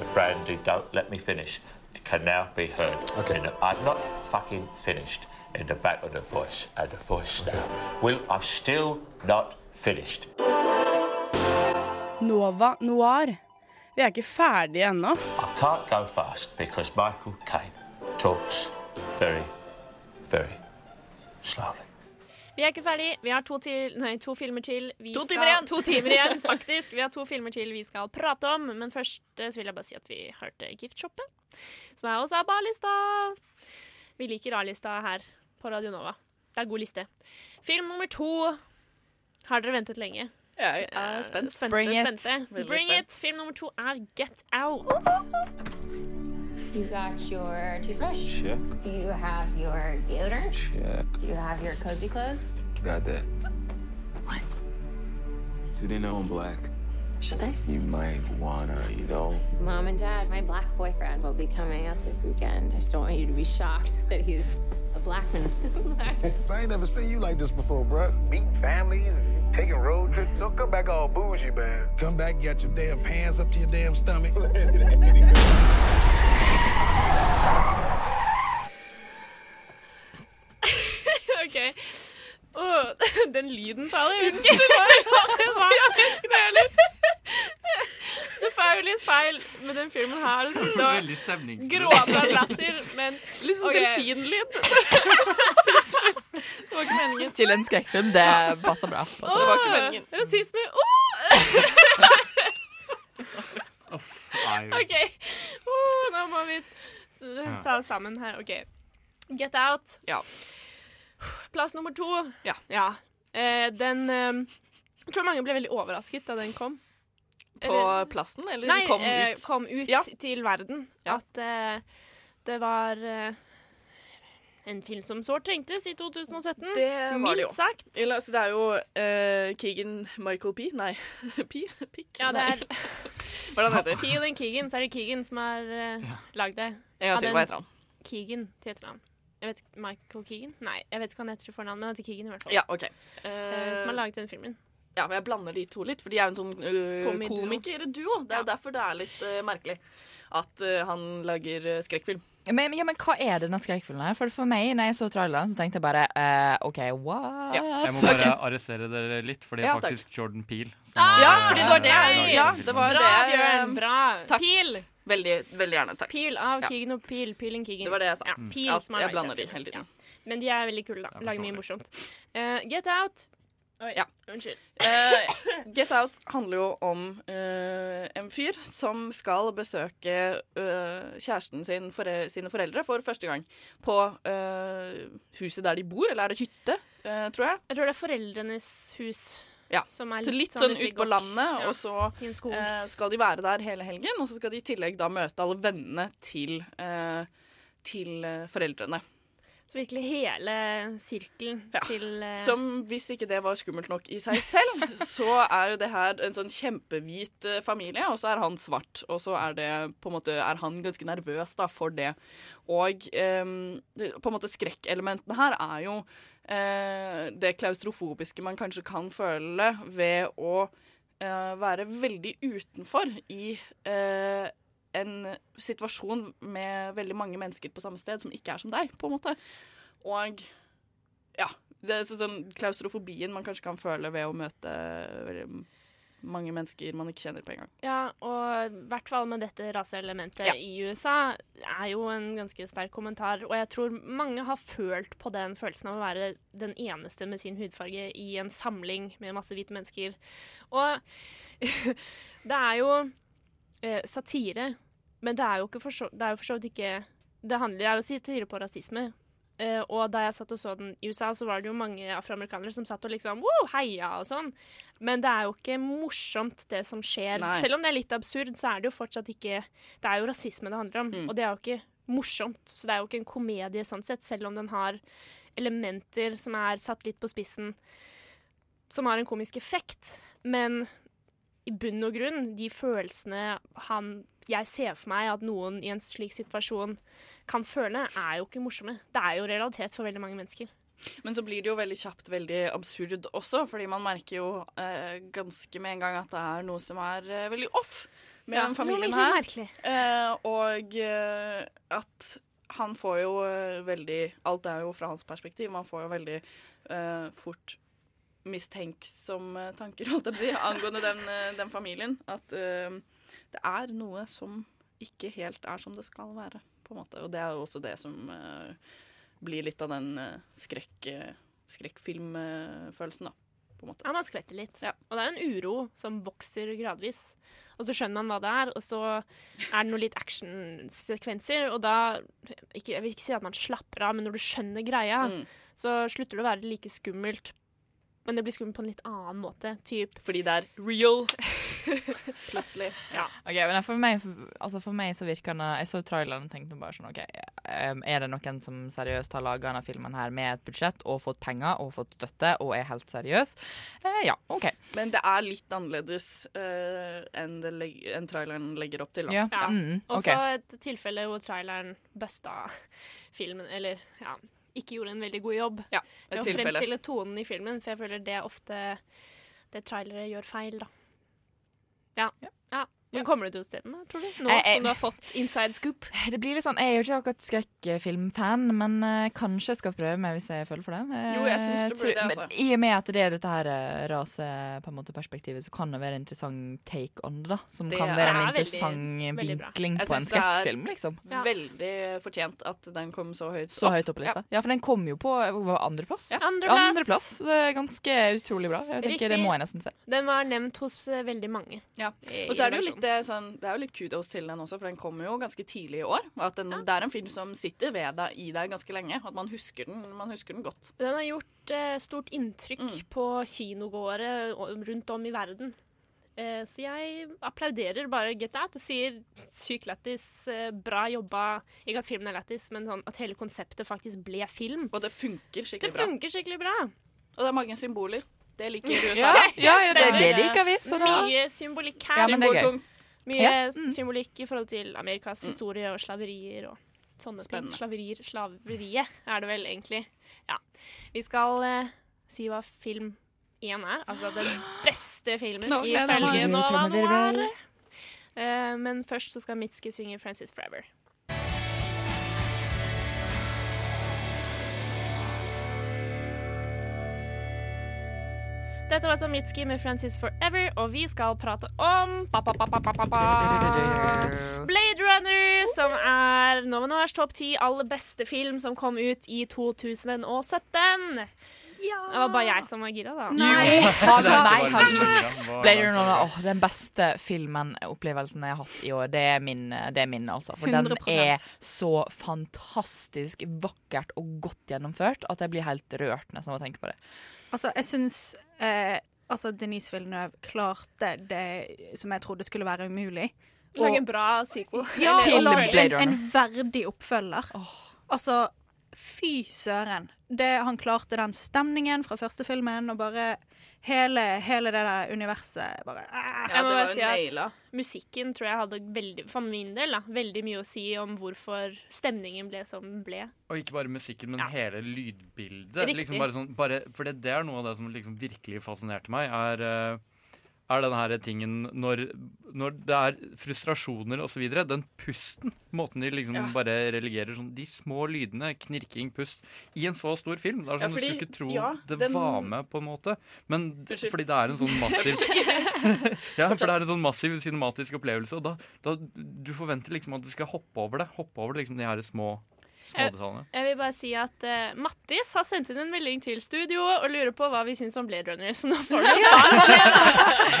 The brandy don't let me finish. It can now be heard. Okay. I'm not fucking finished in the back of the voice and the voice now. Well, I'm still not finished. Nova Noir. Vi er ikke ferdige ennå. I can't go fast because Michael Caine talks very, very slowly. Vi er ikke ferdig. Vi har to, til, nei, to filmer til. Vi To skal, timer igjen. To timer igjen, faktisk. Vi har to filmer til vi skal prate om. Men først eh, så vil jeg bare si at vi hørte Gift Shoppet, som er også er på A-lista. Vi liker A-lista her på Radio Nova. Det er god liste. Film nummer to har dere ventet lenge. Jeg er spent. Spente, Bring it. spente. Bring spent. it. Film nummer to er Get Out. You got your toothbrush? Check. Do you have your deodorant? Check. Do you have your cozy clothes? Got that. What? Do they know I'm black? Should they? You might wanna, you know. Mom and Dad, my black boyfriend will be coming up this weekend. I just don't want you to be shocked that he's a black man. I ain't never seen you like this before, bruh. Meeting families and taking road trips. Don't come back all bougie, man. Come back, got your damn pants up to your damn stomach. OK. Oh, den lyden på alle, jeg vet ikke hva det var. Jeg vet ikke det heller. Det er jo litt feil med den filmen her. Liksom. stemningsfull. Gråte av latter, men Litt sånn ok. delfinlyd. Det var ikke meningen. Til en skrekkfilm. Det passer bra. Altså, det var ikke meningen. Rasisme. Åh! Nei, OK. Oh, nå må vi ta oss sammen her. OK. Get Out. Ja. Plass nummer to. Ja. Eh, den eh, Jeg tror mange ble veldig overrasket da den kom. På Eller- plassen, eller Nei, kom eh, ut? kom ut Ja. til verden. Ja. At eh, det var eh, en film som sårt trengtes i 2017. Det var det jo. Mildt sagt. Eller, det er jo uh, Keegan Michael P. Nei, P? Pick? Ja, det er Hvordan heter det han heter? Peel and Keegan, så er det Keegan som har uh, lagd det. En gang til, hva heter han? Keegan til etternavn. Jeg vet Michael Keegan? Nei, jeg vet ikke hva han heter til fornavn, men han heter Keegan i hvert fall. Ja, OK. Uh, som har laget den filmen. Ja, men jeg blander de to litt, for de er jo en sånn uh, komikerduo. Det er jo derfor det er litt eh, merkelig at eh, han lager eh, skrekkfilm. Men, ja, men hva er denne skrekkfilmen her? For for meg, når jeg så traileren, så tenkte jeg bare uh, OK, what? Jeg må bare arrestere dere litt, for det er Ja, takk. faktisk Jordan Peele. Ah, Ja, fordi det var det jeg Ja, det var Bra, det Bjørn! Bra! Takk. Peel! Veldig, veldig gjerne. Takk. Peel av Ja. Keegan og Peel. Peel and Keegan. Det var det jeg sa. Ja, Mm. Peel Ja, jeg blander de hele tiden. Ja. Men de er veldig kule, da. Lager mye morsomt. Uh, Get Out. Oi, Ja. unnskyld. Uh, Get Out handler jo om uh, en fyr som skal besøke uh, kjæresten sin, fore sine foreldre for første gang på huset der de bor, eller er det hytte, tror jeg. Jeg tror det er foreldrenes hus. Ja. Som er Så litt sånn sånn ut på landet, Ja. og så skal de være der hele helgen. Og så skal de i tillegg da møte alle vennene til, til foreldrene. Så virkelig hele sirkelen til uh... Som hvis ikke det var skummelt nok i seg selv, så er jo det her en sånn kjempehvit eh, familie, og så er han svart. Og så er det på en måte er han ganske nervøs da for det. Og um, på en måte skrekkelementene her er jo uh, det klaustrofobiske man kanskje kan føle ved å uh, være veldig utenfor i eh, en situasjon med veldig mange mennesker på samme sted som ikke er som deg, på en måte. Og ja, det er sånn klaustrofobien man kanskje kan føle ved å møte veldig mange mennesker man ikke kjenner på en gang. Ja, og i hvert fall med dette raseelementet Ja. i USA er jo en ganske sterk kommentar. Og jeg tror mange har følt på den følelsen av å være den eneste med sin hudfarge i en samling med masse hvite mennesker. Og det er jo eh, satire, men det er jo, ikke for så, det er jo for så vidt ikke Det handler det er jo satire på rasisme. Eh, og da jeg satt og så den i USA, så var det jo mange afroamerikanere som satt og liksom wow, heia og sånn. Men det er jo ikke morsomt, det som skjer. Nei. Selv om det er litt absurd, så er det jo fortsatt ikke Det er jo rasisme det handler om, Mm. og det er jo ikke morsomt. Så det er jo ikke en komedie sånn sett, selv om den har elementer som er satt litt på spissen, som har en komisk effekt. Men i bunn og grunn, de følelsene han jeg ser for meg at noen i en slik situasjon kan føle, er jo ikke morsomme. Det er jo realitet for veldig mange mennesker. Men så blir det jo veldig kjapt veldig absurd også, fordi man merker jo eh, ganske med en gang at det er noe som er eh, veldig off med Ja, den familien her. Eh, og eh, at han får jo eh, veldig Alt er jo fra hans perspektiv. Man får jo veldig eh, fort mistenksomme tanker holdt jeg på å si, angående den, eh, den familien. At uh, det er noe som ikke helt er som det skal være, på en måte. Og det er jo også det som uh, blir litt av den uh, skrekk, eh, skrekkfilmfølelsen, da. På en måte. Ja, man skvetter litt. Og det er en uro som vokser gradvis. Og så skjønner man hva det er, og så er det noen litt actionsekvenser, og da ikke, Jeg vil ikke si at man slapper av, men når du skjønner greia, Mm. så slutter det å være like skummelt. Men det blir skummelt på en litt annen måte. Typ. Fordi det er real. Plutselig. Ja. Ok, men for meg, altså for meg så virker den Jeg så traileren og tenkte bare sånn OK, er det noen som seriøst har laga denne filmen her med et budsjett og fått penger og fått støtte og er helt seriøs? Eh, ja, OK. Men det er litt annerledes uh, enn, det leg enn traileren legger opp til. Da. Ja. Mm, ok. Også et tilfelle hvor traileren busta filmen, eller ja, ikke gjorde en veldig god jobb et med å tilfelle. fremstille tonen i filmen, for jeg føler det er ofte det trailere gjør feil, da. Ja. ja. Men kommer du til å se den, da, tror du? Nå Jeg- jeg- som du har fått inside scoop? Det blir litt sånn, Jeg er jo ikke akkurat skrekkfilmfan, men uh, kanskje jeg skal prøve meg hvis jeg føler for det. Uh, Jo, jeg synes du burde det, men altså. I og med at det er dette her raseperspektivet, rase på en måte perspektivet, så kan det være en interessant take on det. da Som Det kan være en er veldig- interessant veldig vinkling Jeg på en det skrekkfilm. liksom Veldig fortjent at den kom så høyt Så høyt opp på lista. Ja, for den kom jo på det, andreplass. Ja. Andreplass. Andreplass. Det er ganske utrolig bra. Jeg tenker Riktig. Det må jeg nesten se. Den var nevnt hos eh, veldig mange. Ja. Og så er det jo litt, det, sånn, det er jo litt kudos til den også, for den kommer jo ganske tidlig i år. den, Det er en film som sitter ved deg i deg ganske lenge. At man husker den, man husker den godt. Den har gjort eh, stort inntrykk Mm. på kinogåere rundt om i verden. Eh, så jeg applauderer bare Get Out og sier sykt lættis, eh, bra jobba. Ikke at filmen er lættis, men sånn at hele konseptet faktisk ble film. Og det funker skikkelig det bra. funker skikkelig bra. Og det er mange symboler. Det liker USA. Ja, ja, ja, det, det liker vi. Så da. Mye symbolikk her. Ja, er. Mye. Mm. symbolikk i forhold til Amerikas historie og slaverier og sånne Spennende. ting. Slaverier, slaveriet er det vel egentlig. Ja. Vi skal uh, si hva film én er. Altså den beste filmen nå ifølge. Nova Trommevirvel. Noir. Eh, men først så skal Mitski synge 'Francis Forever'. Dette var altså Mitski med 'Francis Forever', og vi skal prate om ba, ba, ba. Blade Runner, som er Nova Noirs topp ti aller beste film som kom ut i 2017. Det var bare jeg som var gira, da. Nei, har du, nei, du. Blade Runner, åh, den beste filmen-opplevelsen jeg har hatt i år, det er min, det er min altså. For den 100%. er så fantastisk vakkert og godt gjennomført at jeg blir helt rørt nesten av å tenke på det. Altså, jeg syns eh, altså Denise Villeneuve klarte det som jeg trodde skulle være umulig. Lage en bra sequel. Ja, og lage en, en verdig oppfølger. Altså, fy søren. Det, han klarte den stemningen fra første filmen, og bare hele, hele det der universet bare Ja, Jeg må det bare var si at musikken tror jeg hadde veldig, for min del da, veldig mye å si om hvorfor stemningen ble som den ble. Og ikke bare musikken, men hele lydbildet. Riktig. Liksom bare sånn, bare, for det, det er noe av det som liksom virkelig fascinerte meg, er, eh, er den her tingen når, når det er frustrasjoner osv. Den pusten, måten de liksom Ja. bare relegerer sånn De små lydene, knirking, pust, i en så stor film. Det er Ja, fordi, Du skulle ikke tro ja, det den- var med, på en måte. Men Unnskyld. fordi det er en sånn massiv Ja, for det er en sånn massiv cinematisk opplevelse, og da, da du forventer liksom at du skal hoppe over det. Hoppe over liksom de her små smådetaljene. Jeg vil bare si at uh, Mattis har sendt inn en melding til studio og lurer på hva vi syns om Blade Runner, så nå får du svar.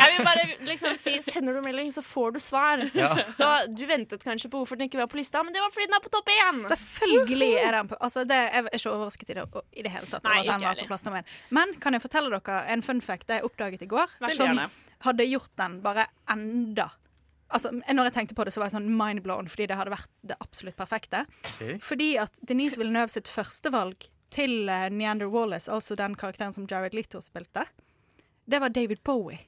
Jeg vil bare liksom si sender du melding, så får du svar. Ja. Så du ventet kanskje på hvorfor den ikke var på lista, men det var fordi den er på topp én. Selvfølgelig er den på altså det, Jeg er ikke overrasket i det, i det hele tatt. over Nei, at den var på plass nummer én. Men kan jeg fortelle dere en fun fact det jeg oppdaget i går? Vær så Som hadde gjort den bare enda Altså, når jeg tenkte på det, så var jeg sånn mindblown fordi det hadde vært det absolutt perfekte. Okay. Fordi at Denise Villeneuve sitt førstevalg til uh, Neander Wallace, altså den karakteren som Jared Leto spilte, det var David Bowie.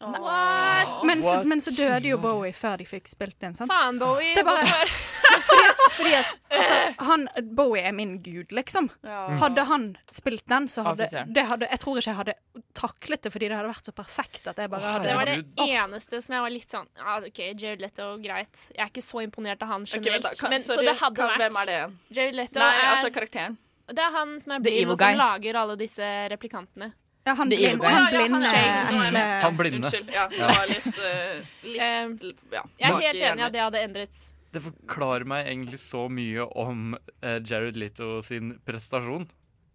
What? Men så, men så døde jo Bowie før de fikk spilt den, sant? Faen, Bowie. Det er bare, fordi, at- fordi at altså, han, Bowie er min gud, liksom. Ja. Hadde han spilt den, så hadde, det hadde Jeg tror ikke jeg hadde taklet det, fordi det hadde vært så perfekt at jeg bare hadde Det var det eneste som jeg var litt sånn ah, OK, Jared Leto, greit. Jeg er ikke så imponert av han generelt. Okay, men, så det hadde vært hvem er det? Jared Leto Nei, er altså karakteren. Det er han som er The blind, og som lager alle disse replikantene. Ja, han The blind- evil han Ja, ja, blinde, han enkle- Han blinde. Unnskyld. Ja, det var litt, uh, litt ja. Jeg er helt enig i at det hadde endret. Det forklarer meg egentlig så mye om eh, Jared Leto sin prestasjon.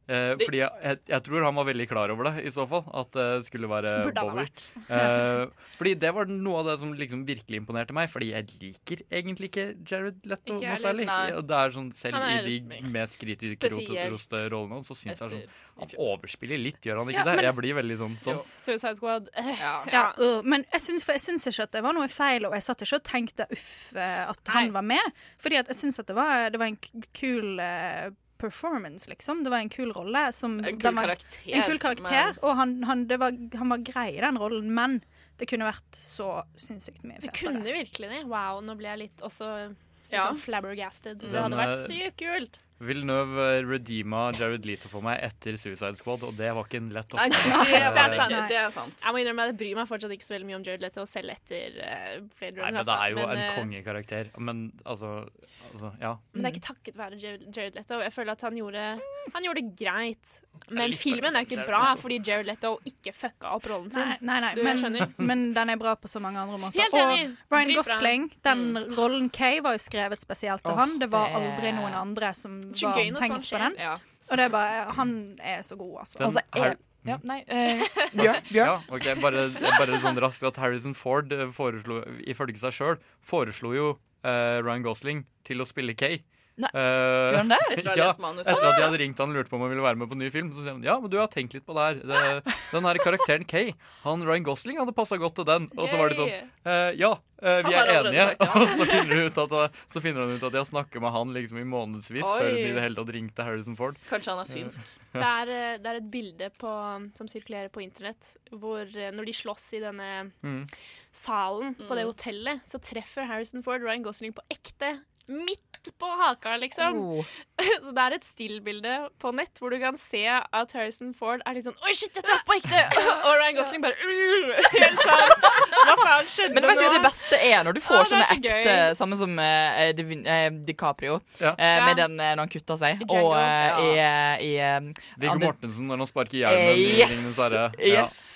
Eh, fordi jeg, jeg, jeg tror han var veldig klar over det, i så fall. At det skulle være Burde Bowie. Eh, fordi det var noe av det som liksom virkelig imponerte meg. Fordi jeg liker egentlig ikke Jared Letto Ikke noe særlig. Nei. Det er sånn, Selv er i de mest kritiske roste rollene hans, så syns jeg sånn Han overspiller litt, gjør han ikke Ja, det? men- Jeg blir veldig sånn, sånn. Suicide Squad. Ja, øh, men jeg syns, for jeg syns ikke at det var noe feil, og jeg satt ikke og tenkte uff eh, at han var med. Fordi at jeg syns at det var, det var en kul eh, performance, liksom. Det var en kul rolle. Som, En kul var, karakter, En kul karakter, men- og han, han, det var, han var grei i den rollen, men det kunne vært så sinnssykt mye Det fetere. kunne virkelig det. Wow, nå ble jeg litt også litt Ja. sånn flabbergasted. Det hadde vært sykt kult. Villeneuve eh, redeema Jared Leto for meg etter Suicide Squad, og det var ikke en lett oppgave. det det. Det er sant. Jeg må innrømme at jeg bryr meg fortsatt ikke så veldig mye om Jared Leto selv etter uh, Blade Nei, men det er jo altså. Men, en eh, kongekarakter. Men altså, altså Ja. Men det er ikke takket være Jared Jared Leto. Jeg føler at han gjorde, han gjorde det greit. Men filmen er ikke bra fordi Jared Leto ikke fucka opp rollen sin. Nei, nei, nei men, men den er bra på så mange andre måter. Og. Ryan Gosling, den rollen Kay, var jo skrevet spesielt til oh, han. Det var aldri noen andre som var tenkt på den. Ja. Og det er bare Han er så god, altså. Altså, jeg, ja, nei, uh, Bjørn. Ja, ok, bare, bare sånn raskt at Harrison Ford eh, foreslo, ifølge seg sjøl, foreslo jo uh, Ryan Gosling til å spille Kay. Nei, gjør han det? Lest manuset. etter at jeg hadde ringt han og lurte på om han ville være med på en ny film. Så sier han ja, men du har tenkt litt på det her. Det, den her karakteren Kay, han Ryan Gosling hadde passa godt til den. Og så var det sånn eh, Ja, eh, vi er enige. Og så finner, du ut at, eh, så finner han ut at jeg snakker med han liksom i månedsvis før de i det hele tatt ringte Harrison Ford. Kanskje han er synsk. Det er, eh, det er et bilde på, som sirkulerer på internett, hvor eh, når de slåss i denne Mm. salen på det Mm. hotellet, så treffer Harrison Ford Ryan Gosling på ekte. Midt på haka, liksom. Oh. Så det er et stillbilde på nett hvor du kan se at Harrison Ford er litt sånn Oi, shit, jeg traff på ekte! Og Ryan Gosling bare «Uh!» Helt sånn Hva faen skjedde Men vet du, det beste er når du får ah, sånne så ekte gøy. Samme som uh, DiCaprio, Ja. eh, med den når han kutter seg. Django, og i, i Viggo Mortensen når han sparker hjelmen. I yes! Ringenes herre. Ja. yes.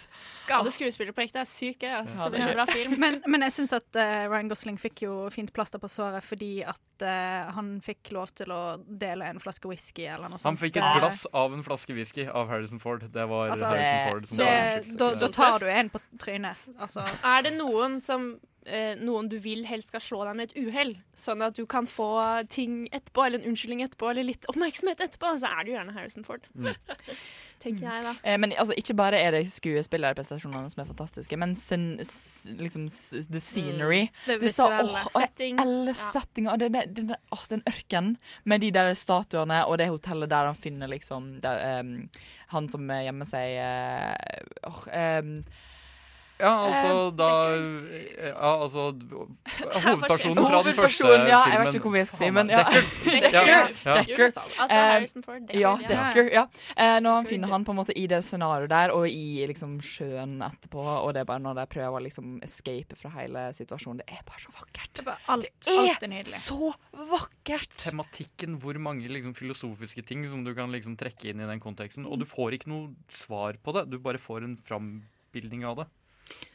Skade skuespiller på ekte er sykt gøy. Altså. Ja, det er en bra film. Men, men jeg syns at uh, Ryan Gosling fikk jo fint plaster på såret fordi at uh, han fikk lov til å dele en flaske whisky eller noe sånt. Han fikk et Eh, glass av en flaske whisky av Harrison Ford. Det var Altså, Harrison Ford som det, var da, da tar du en på trynet. Altså. Er det noen som eh, Noen du vil helst skal slå deg med et uhell, sånn at du kan få ting etterpå, eller en unnskyldning etterpå, eller litt oppmerksomhet etterpå, så er det jo gjerne Harrison Ford. Mm. Tenker jeg, da. Eh, men altså, ikke bare er det skuespillerprestasjonene som er fantastiske, men sen, s, liksom s, the scenery. Det er visuelle. åh, jeg Setting. elsker settinga. Ja. Den, den, det- det- åh, Den ørkenen med de der statuene og det hotellet der han finner liksom der, um, Han som gjemmer seg uh, åh, em, Ja, altså Eh, da Ja, altså Hovedpersonen fra den første Hovedpersonen, ja, jeg vet ikke hvor mye jeg skal si, men ja. Decker. Decker. Ja, ja. Decker. Altså Eh, Harrison Ford. Ja, ja. Decker. Ja. Eh, når han finner han på en måte i det scenarioet der, og i liksom sjøen etterpå, og det er bare når de prøver å liksom escape fra hele situasjonen. Det er bare så vakkert. det er, alt er nydelig. så vakkert! Tematikken, hvor mange liksom, filosofiske ting som du kan liksom, trekke inn i den konteksten. Og du får ikke noe svar på det, du bare får en frambildning av det.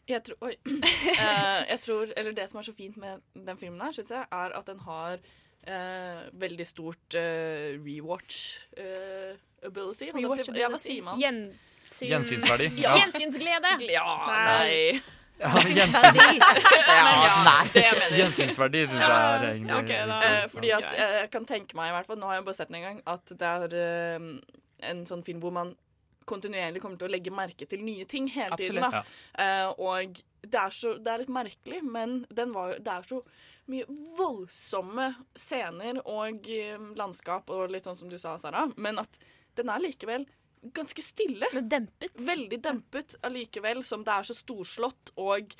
Jeg tror, oi. Eh, jeg tror, eller Det som er så fint med den filmen, her, synes jeg, er at den har eh, veldig stort eh, rewatch eh, ability. si. Ja, hva sier man? Gjensyn... Gjensynsverdi. Ja. Gjensynsglede. Ja, Nei. Ja, Gjensynsverdi. Ja, nei. Det jeg. Gjensynsverdi syns jeg er egentlig okay, da. Eh, fordi at eh, jeg kan tenke meg, i hvert fall, nå har jeg bare sett den en gang, at det er eh, en sånn film hvor man kontinuerlig kommer til å legge merke til nye ting hele tiden. Absolutt. Da. Uh, og det er, så, det er litt merkelig, men den var, det er så mye voldsomme scener og uh, landskap og litt sånn som du sa, Sara, men at den er likevel ganske stille. Dempet. Veldig dempet allikevel, som det er så storslått og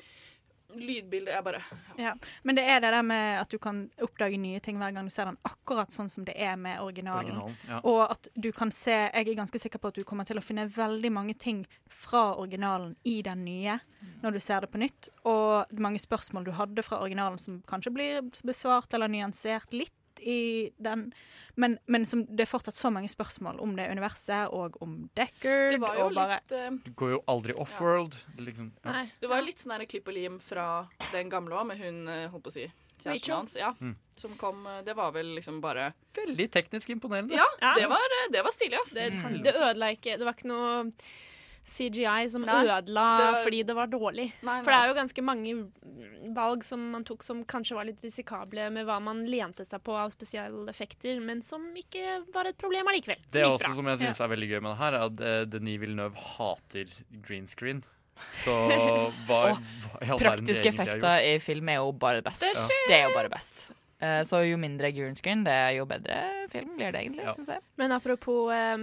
lydbildet er bare Ja. Men det er det der med at du kan oppdage nye ting hver gang du ser den, akkurat sånn som det er med originalen. Originalen, ja. Og at du kan se Jeg er ganske sikker på at du kommer til å finne veldig mange ting fra originalen i den nye når du ser det på nytt. Og mange spørsmål du hadde fra originalen som kanskje blir besvart eller nyansert litt i den, men, men som, det er fortsatt så mange spørsmål om det universet og om Deckard. Det var jo og bare, litt uh, Du går jo aldri offworld. Liksom. Ja. Nei, det var jo litt sånn der klipp og lim fra den gamle òg, med hun eh, holdt på å si kjæresten hans. Ja, Mm. som kom eh, Det var vel liksom bare Veldig teknisk imponerende. Ja, Ja. det var, det var stilig, ass. Det, det ødela ikke Det var ikke noe CGI som Nei, ødela det var- fordi det var dårlig. Nei, For det er jo ganske mange valg som man tok som kanskje var litt risikable med hva man lente seg på av spesialeffekter, men som ikke var et problem allikevel. Det er også bra. som jeg syns er veldig gøy med det her, er at eh, Denis Villeneuve hater green screen. Så hva, hva i all verden Praktiske effekter i film er jo bare best. Det skjer! Det er jo bare best. Eh, så jo mindre green screen, det er jo bedre film blir det egentlig. Ja. synes jeg. Men apropos eh,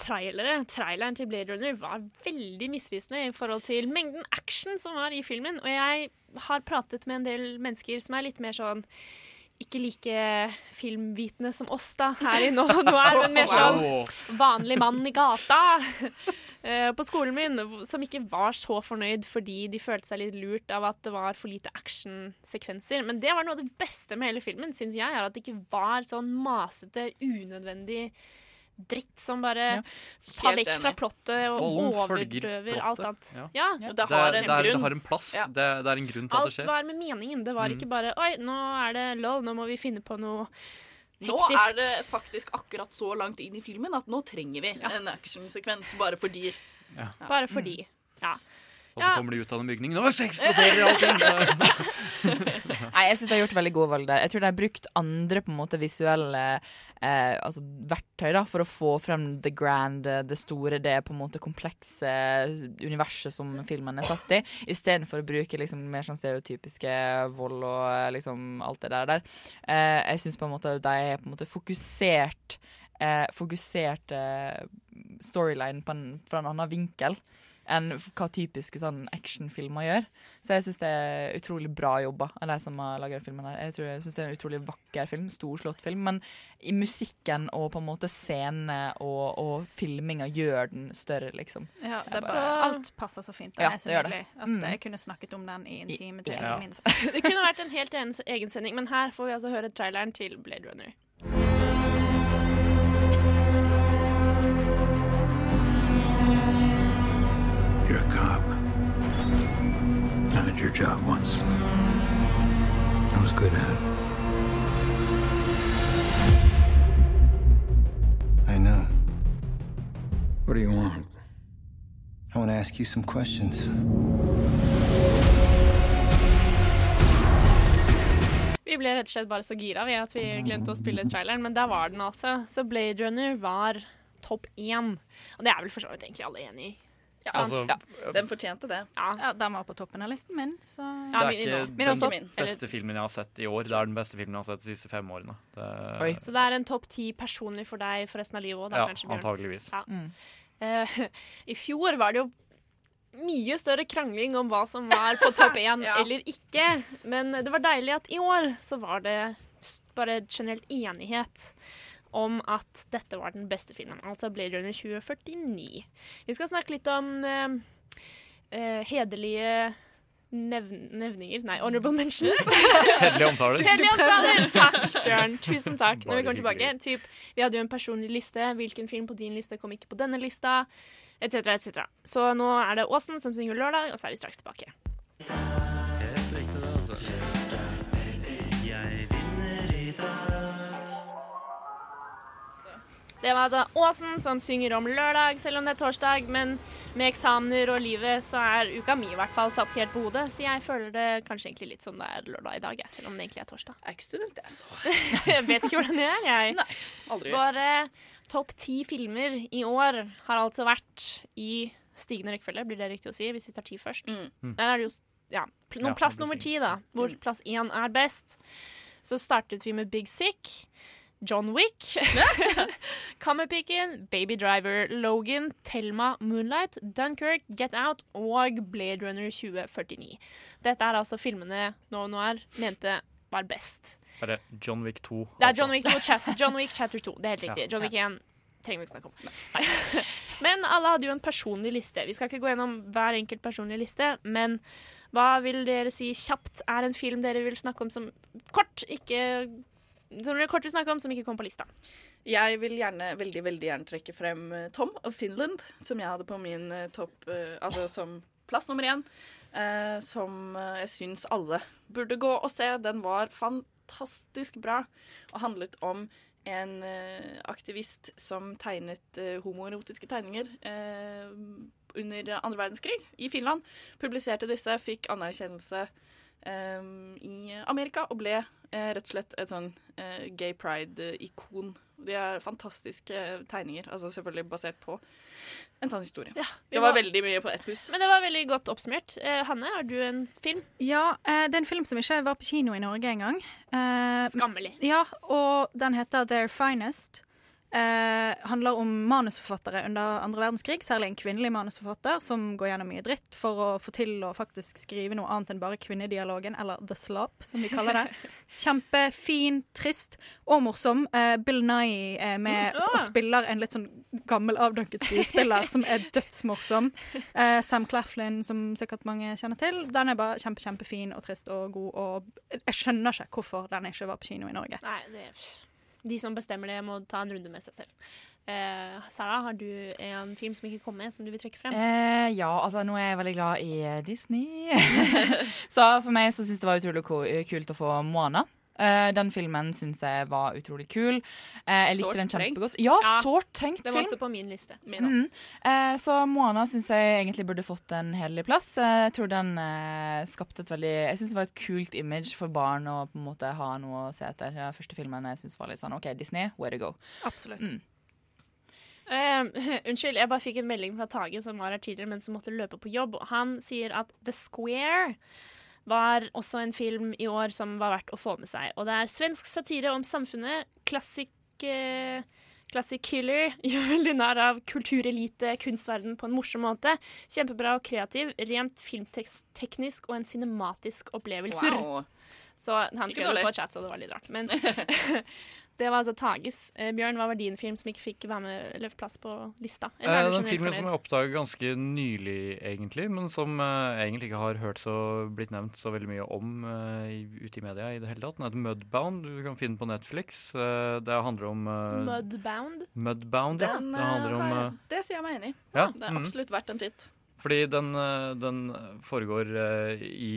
trailere. Traileren til Blade Runner var veldig misvisende i forhold til mengden action som var i filmen. Og jeg har pratet med en del mennesker som er litt mer sånn ikke like filmvitende som oss da, her i nå, nå er men mer sånn vanlig mann i gata eh, på skolen min, som ikke var så fornøyd fordi de følte seg litt lurt av at det var for lite actionsekvenser. Men det var noe av det beste med hele filmen, syns jeg, er at det ikke var sånn masete, unødvendig dritt som bare tar Helt vekk fra plottet og Volden overdøver alt annet. Ja. Ja, Det har en det, er, grunn. det har en plass. Ja. Det, det er en grunn til at det skjer. Alt var med meningen. Det var Mm. ikke bare Oi, nå er det lol, nå må vi finne på noe Hektisk. Nå er det faktisk akkurat så langt inn i filmen at nå trenger vi en actionsekvens bare fordi. Ja. Bare fordi. Ja. Og så Ja. kommer de ut av den bygningen, og eksploderer alt! Nei, jeg syns de har gjort veldig gode valg der. Jeg tror de har brukt andre på en måte visuelle eh, altså verktøy da, for å få frem the grand, eh, det store, det på en måte komplekse universet som filmen er satt i, istedenfor å bruke liksom mer sånn stereotypiske vold og eh, liksom alt det der. der. Eh, jeg syns på en måte de er på en måte fokusert eh, fokusert eh, storyline på en, fra en annen vinkel enn hva typiske sånn actionfilmer gjør. Så jeg syns det er utrolig bra jobba av de som har laga filmen. her. Jeg, tror, jeg synes det er en utrolig vakker film, storslått film, men i musikken og på en måte scenene og, og filminga gjør den større, liksom. Ja, det er bare, så, alt passer så fint. Ja, det det gjør det. at Mm. jeg kunne snakket om den i en time til, Ja. minst. Det kunne vært en helt egen sending, men her får vi altså høre traileren til Blade Runner. You're a cop. I did your job once. I was good at it. I know. What do you want? I want to ask you some questions. Vi ble rett og slett bare så gira ved at vi glemte å spille traileren, men der var den altså. Så Blade Runner var topp én. Og det er vel for så vidt egentlig alle enig i. Ja, Altså, ja, den fortjente det. Ja, den var på toppen av listen min, så Det er ikke min den beste filmen jeg har sett i år. Det er den beste filmen jeg har sett de siste fem årene. Det, Så det er en topp ti personlig for deg for resten av livet òg, Ja, kanskje? Antageligvis. Ja. Uh, I fjor var det jo mye større krangling om hva som var på topp én eller ikke. Men det var deilig at i år så var det bare generelt enighet om at dette var den beste filmen. Altså Blade Runner 2049. Vi skal snakke litt om uh, uh, hederlige nevn nevninger Nei, honorable mentions. Hederlige omtaler. Hederlige omtaler. Takk, Bjørn. Tusen takk. Når vi kommer tilbake, typ, vi hadde jo en personlig liste. Hvilken film på din liste kom ikke på denne lista? Etc., etc. Så nå er det Åsen som synger lørdag, og så er vi straks tilbake. Helt riktig, det, altså. Det var altså Åsen som synger om lørdag, selv om det er torsdag. Men med eksamener og livet så er uka mi i hvert fall satt helt på hodet. Så jeg føler det kanskje egentlig litt som det er lørdag i dag, jeg, selv om det egentlig er torsdag. Jeg er ikke student, jeg, så. jeg vet ikke hvordan det er, jeg. Nei, aldri. Bare topp ti filmer i år har altså vært i stigende rekkefølge, blir det riktig å si, hvis vi tar ti først. Mm. Der er det jo ja, pl noen Ja, plass nummer ti, da, hvor plass én er best. Så startet vi med Big Sick. John Wick, Kammerpiken, Baby Driver, Logan, Thelma, Moonlight, Dunkirk, Get Out og Blade Runner 2049. Dette er altså filmene Noah Noir mente var best. Er det John Wick 2. Det er altså. John Wick, 2, chap John Wick chapter 2. Det er helt riktig. John Wick 1 trenger vi ikke snakke om. Men alle hadde jo en personlig liste. Vi skal ikke gå gjennom hver enkelt personlig liste, men hva vil dere si kjapt er en film dere vil snakke om som kort ikke Som dere kort vil snakke om, som ikke kom på lista? Jeg vil gjerne, veldig veldig gjerne trekke frem eh, Tom of Finland, som jeg hadde på min eh, topp eh, Altså som plass nummer én. eh, som jeg syns alle burde gå og se. Den var fantastisk bra og handlet om en aktivist som tegnet homoerotiske tegninger eh, under andre verdenskrig i Finland. Publiserte disse, fikk anerkjennelse eh, i Amerika og ble rett og slett et sånn eh, gay pride-ikon. De er fantastiske tegninger, altså selvfølgelig basert på en sann historie. vi det var var- veldig mye på ett pust. Men det var veldig godt oppsummert. Eh, Hanne, har du en film? Ja, eh, det er en film som ikke var på kino i Norge engang. Eh, Skammelig. Ja, og den heter Their Finest. Eh, handler om manusforfattere under andre verdenskrig, særlig en kvinnelig manusforfatter som går gjennom mye dritt for å få til å faktisk skrive noe annet enn bare kvinnedialogen, eller The Slop, som de kaller det. Kjempefin, trist og morsom. Eh, Bill Nye er med Mm, og spiller en litt sånn gammel, avdanket skuespiller som er dødsmorsom. Eh, Sam Claflin, som sikkert mange kjenner til. Den er bare kjempe, kjempefin og trist og god, og jeg skjønner ikke hvorfor den ikke var på kino i Norge. Nei, det, de som bestemmer det, må ta en runde med seg selv. Eh, Sara, har du en film som ikke kom med, som du vil trekke frem? Eh, ja, altså nå er jeg veldig glad i eh, Disney. så for meg så syns det var utrolig kult å få Moana. Eh, den filmen syns jeg var utrolig kul. Uh, jeg likte den kjempegodt. Ja, Ja, sårt trengt Det var film. også på min liste. Min mm. uh, så Moana syns jeg egentlig burde fått en hederlig plass. Eh, jeg tror den skapte et veldig Jeg syns det var et kult image for barn å på en måte ha noe å se etter. Ja, første filmen jeg synes var litt sånn OK, Disney, where to go. Absolutt. Mm. Uh, unnskyld, jeg bare fikk en melding fra Tage som var her tidligere, men som måtte løpe på jobb. Han sier at The Square var også en film i år som var verdt å få med seg. Og det er svensk satire om samfunnet. Klassik, eh, classic Killer gjør veldig narr av kulturelite, kunstverden på en morsom måte. Kjempebra og kreativ, rent filmteknisk og en cinematisk opplevelse. Wow. Så han skrev det på chat, så det var litt rart. Men det var altså Tages. Eh, Bjørn, hva var din film som ikke fikk være med eller plass på lista? Eller er Eh, den filmen som jeg oppdaget ganske nylig, egentlig, men som eh, jeg egentlig ikke har hørt så blitt nevnt så veldig mye om eh, ute i media i det hele tatt. Den heter Mudbound. Du kan finne den på Netflix. Eh, det handler om eh, Mudbound? Mudbound, ja. Den, Det handler om eh, det sier jeg meg enig i. Ja, Det er mhm. absolutt verdt en titt. Fordi den, den foregår eh, i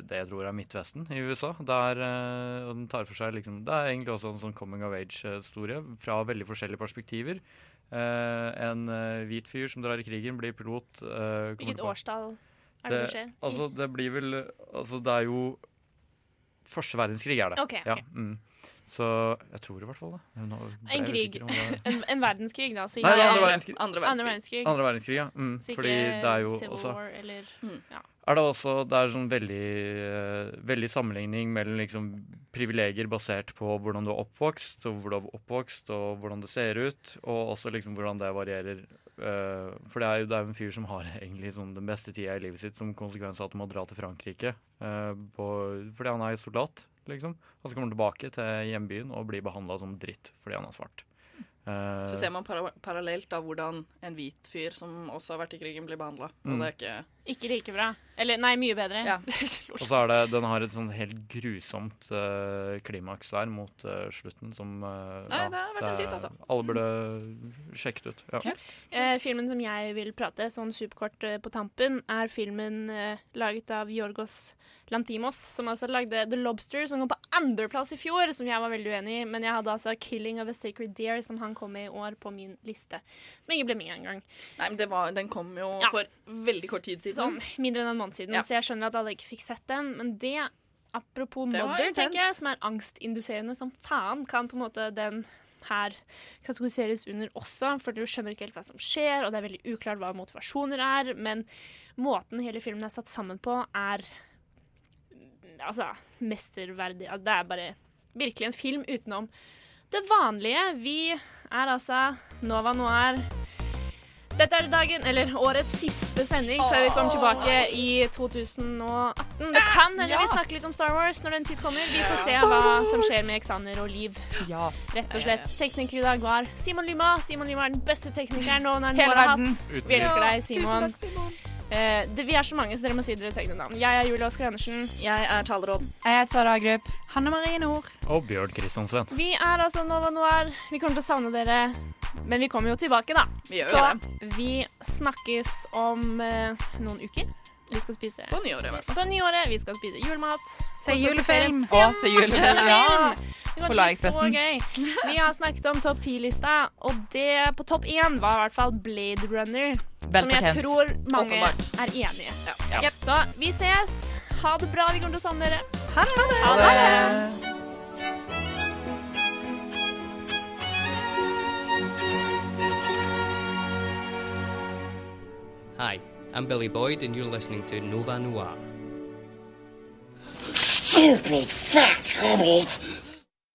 det jeg tror er Midtvesten i USA. Der, eh, og den tar for seg liksom, Det er egentlig også en sånn coming of age-historie fra veldig forskjellige perspektiver. Eh, en eh, hvit fyr som drar i krigen, blir pilot. eh, Hvilket årstall er det det skjer? Altså, det blir vel Altså, det er jo Første verdenskrig er det. Ok, ok. Ja, mm. Så jeg tror i hvert fall det. En krig. En, en verdenskrig, da. Så Nei, er andre verdenskrig. Andre verdenskrig. Andre verdenskrig, ja. Mm, fordi det er jo Civil også War eller ja. er det også Det er sånn veldig, uh, veldig sammenligning mellom liksom privilegier basert på hvordan du er oppvokst, og hvor du er oppvokst, og hvordan det ser ut, og også liksom hvordan det varierer. Uh, for det er jo det er en fyr som har egentlig sånn den beste tida i livet sitt som konsekvens av at han må dra til Frankrike uh, på, fordi han er soldat, liksom. Og så kommer han tilbake til hjembyen og blir behandla som dritt fordi han er svart. Uh, Så ser man para parallelt da hvordan en hvit fyr som også har vært i krigen, blir behandla. Mm. Og det er ikke Ikke like bra. Eller nei, mye bedre. Ja. Og så er det, den har et sånn helt grusomt uh, klimaks der mot uh, slutten som uh, Nei, det har vært en titt, altså. Alle burde sjekket ut. Ja. Eh, filmen som jeg vil prate sånn superkort på tampen, er filmen laget av Jorgos Lantimos, som altså lagde The Lobster, som kom på andreplass i fjor, som jeg var veldig uenig i. Men jeg hadde altså 'Killing of a Sacred Deer', som han kom med i år, på min liste. Som ikke ble med engang. Nei, men det var, Den kom jo Ja. for veldig kort tid siden. Sånn mindre enn en måned siden, Ja. så jeg skjønner at alle ikke fikk sett den. Men det, apropos Det Mother, tenker jeg, som er angstinduserende som faen, kan på en måte den her kategoriseres under også, for du skjønner ikke helt hva som skjer, og det er veldig uklart hva motivasjoner er, men måten hele filmen er satt sammen på, er altså mesterverdig. Det er bare virkelig en film utenom det vanlige. Vi er altså Nova Noir. Dette er dagen, eller årets siste sending før vi kommer tilbake i 2018. Det kan hende vi snakker litt om Star Wars når den tid kommer. Vi får se hva som skjer med Xander og Liv. Rett og slett. Tekniker i dag var Simon Lima. Simon Lima er den beste teknikeren noen har hatt. Vi elsker deg, Ja, Simon. Eh, det, vi er så mange, så dere må si deres egne navn. Jeg er Julie Oskar Andersen. Jeg er Taleråd. Jeg heter Sara Agrup. Hanne Marie Nord. Og Bjørn Kristiansen. Vi er altså Nova Noir. Vi kommer til å savne dere, men vi kommer jo tilbake, da. Vi gjør Så vi snakkes om eh, noen uker. Vi skal spise På nyåret, i hvert fall. På nyåret. Vi skal spise julemat. Se julefilm. Og se julefilm, ja. Det På å så gøy. Vi har snakket om topp ti-lista, og det på topp én var i hvert fall Blade Runner. Som jeg tror mange er enige i. Ja. Jep, Så vi ses. Ha det bra. Vi kommer til å savne dere. Ha det. Ha det. Hi, I'm Billy Boyd, and you're listening to Nova Noir. Stupid fat hobbit!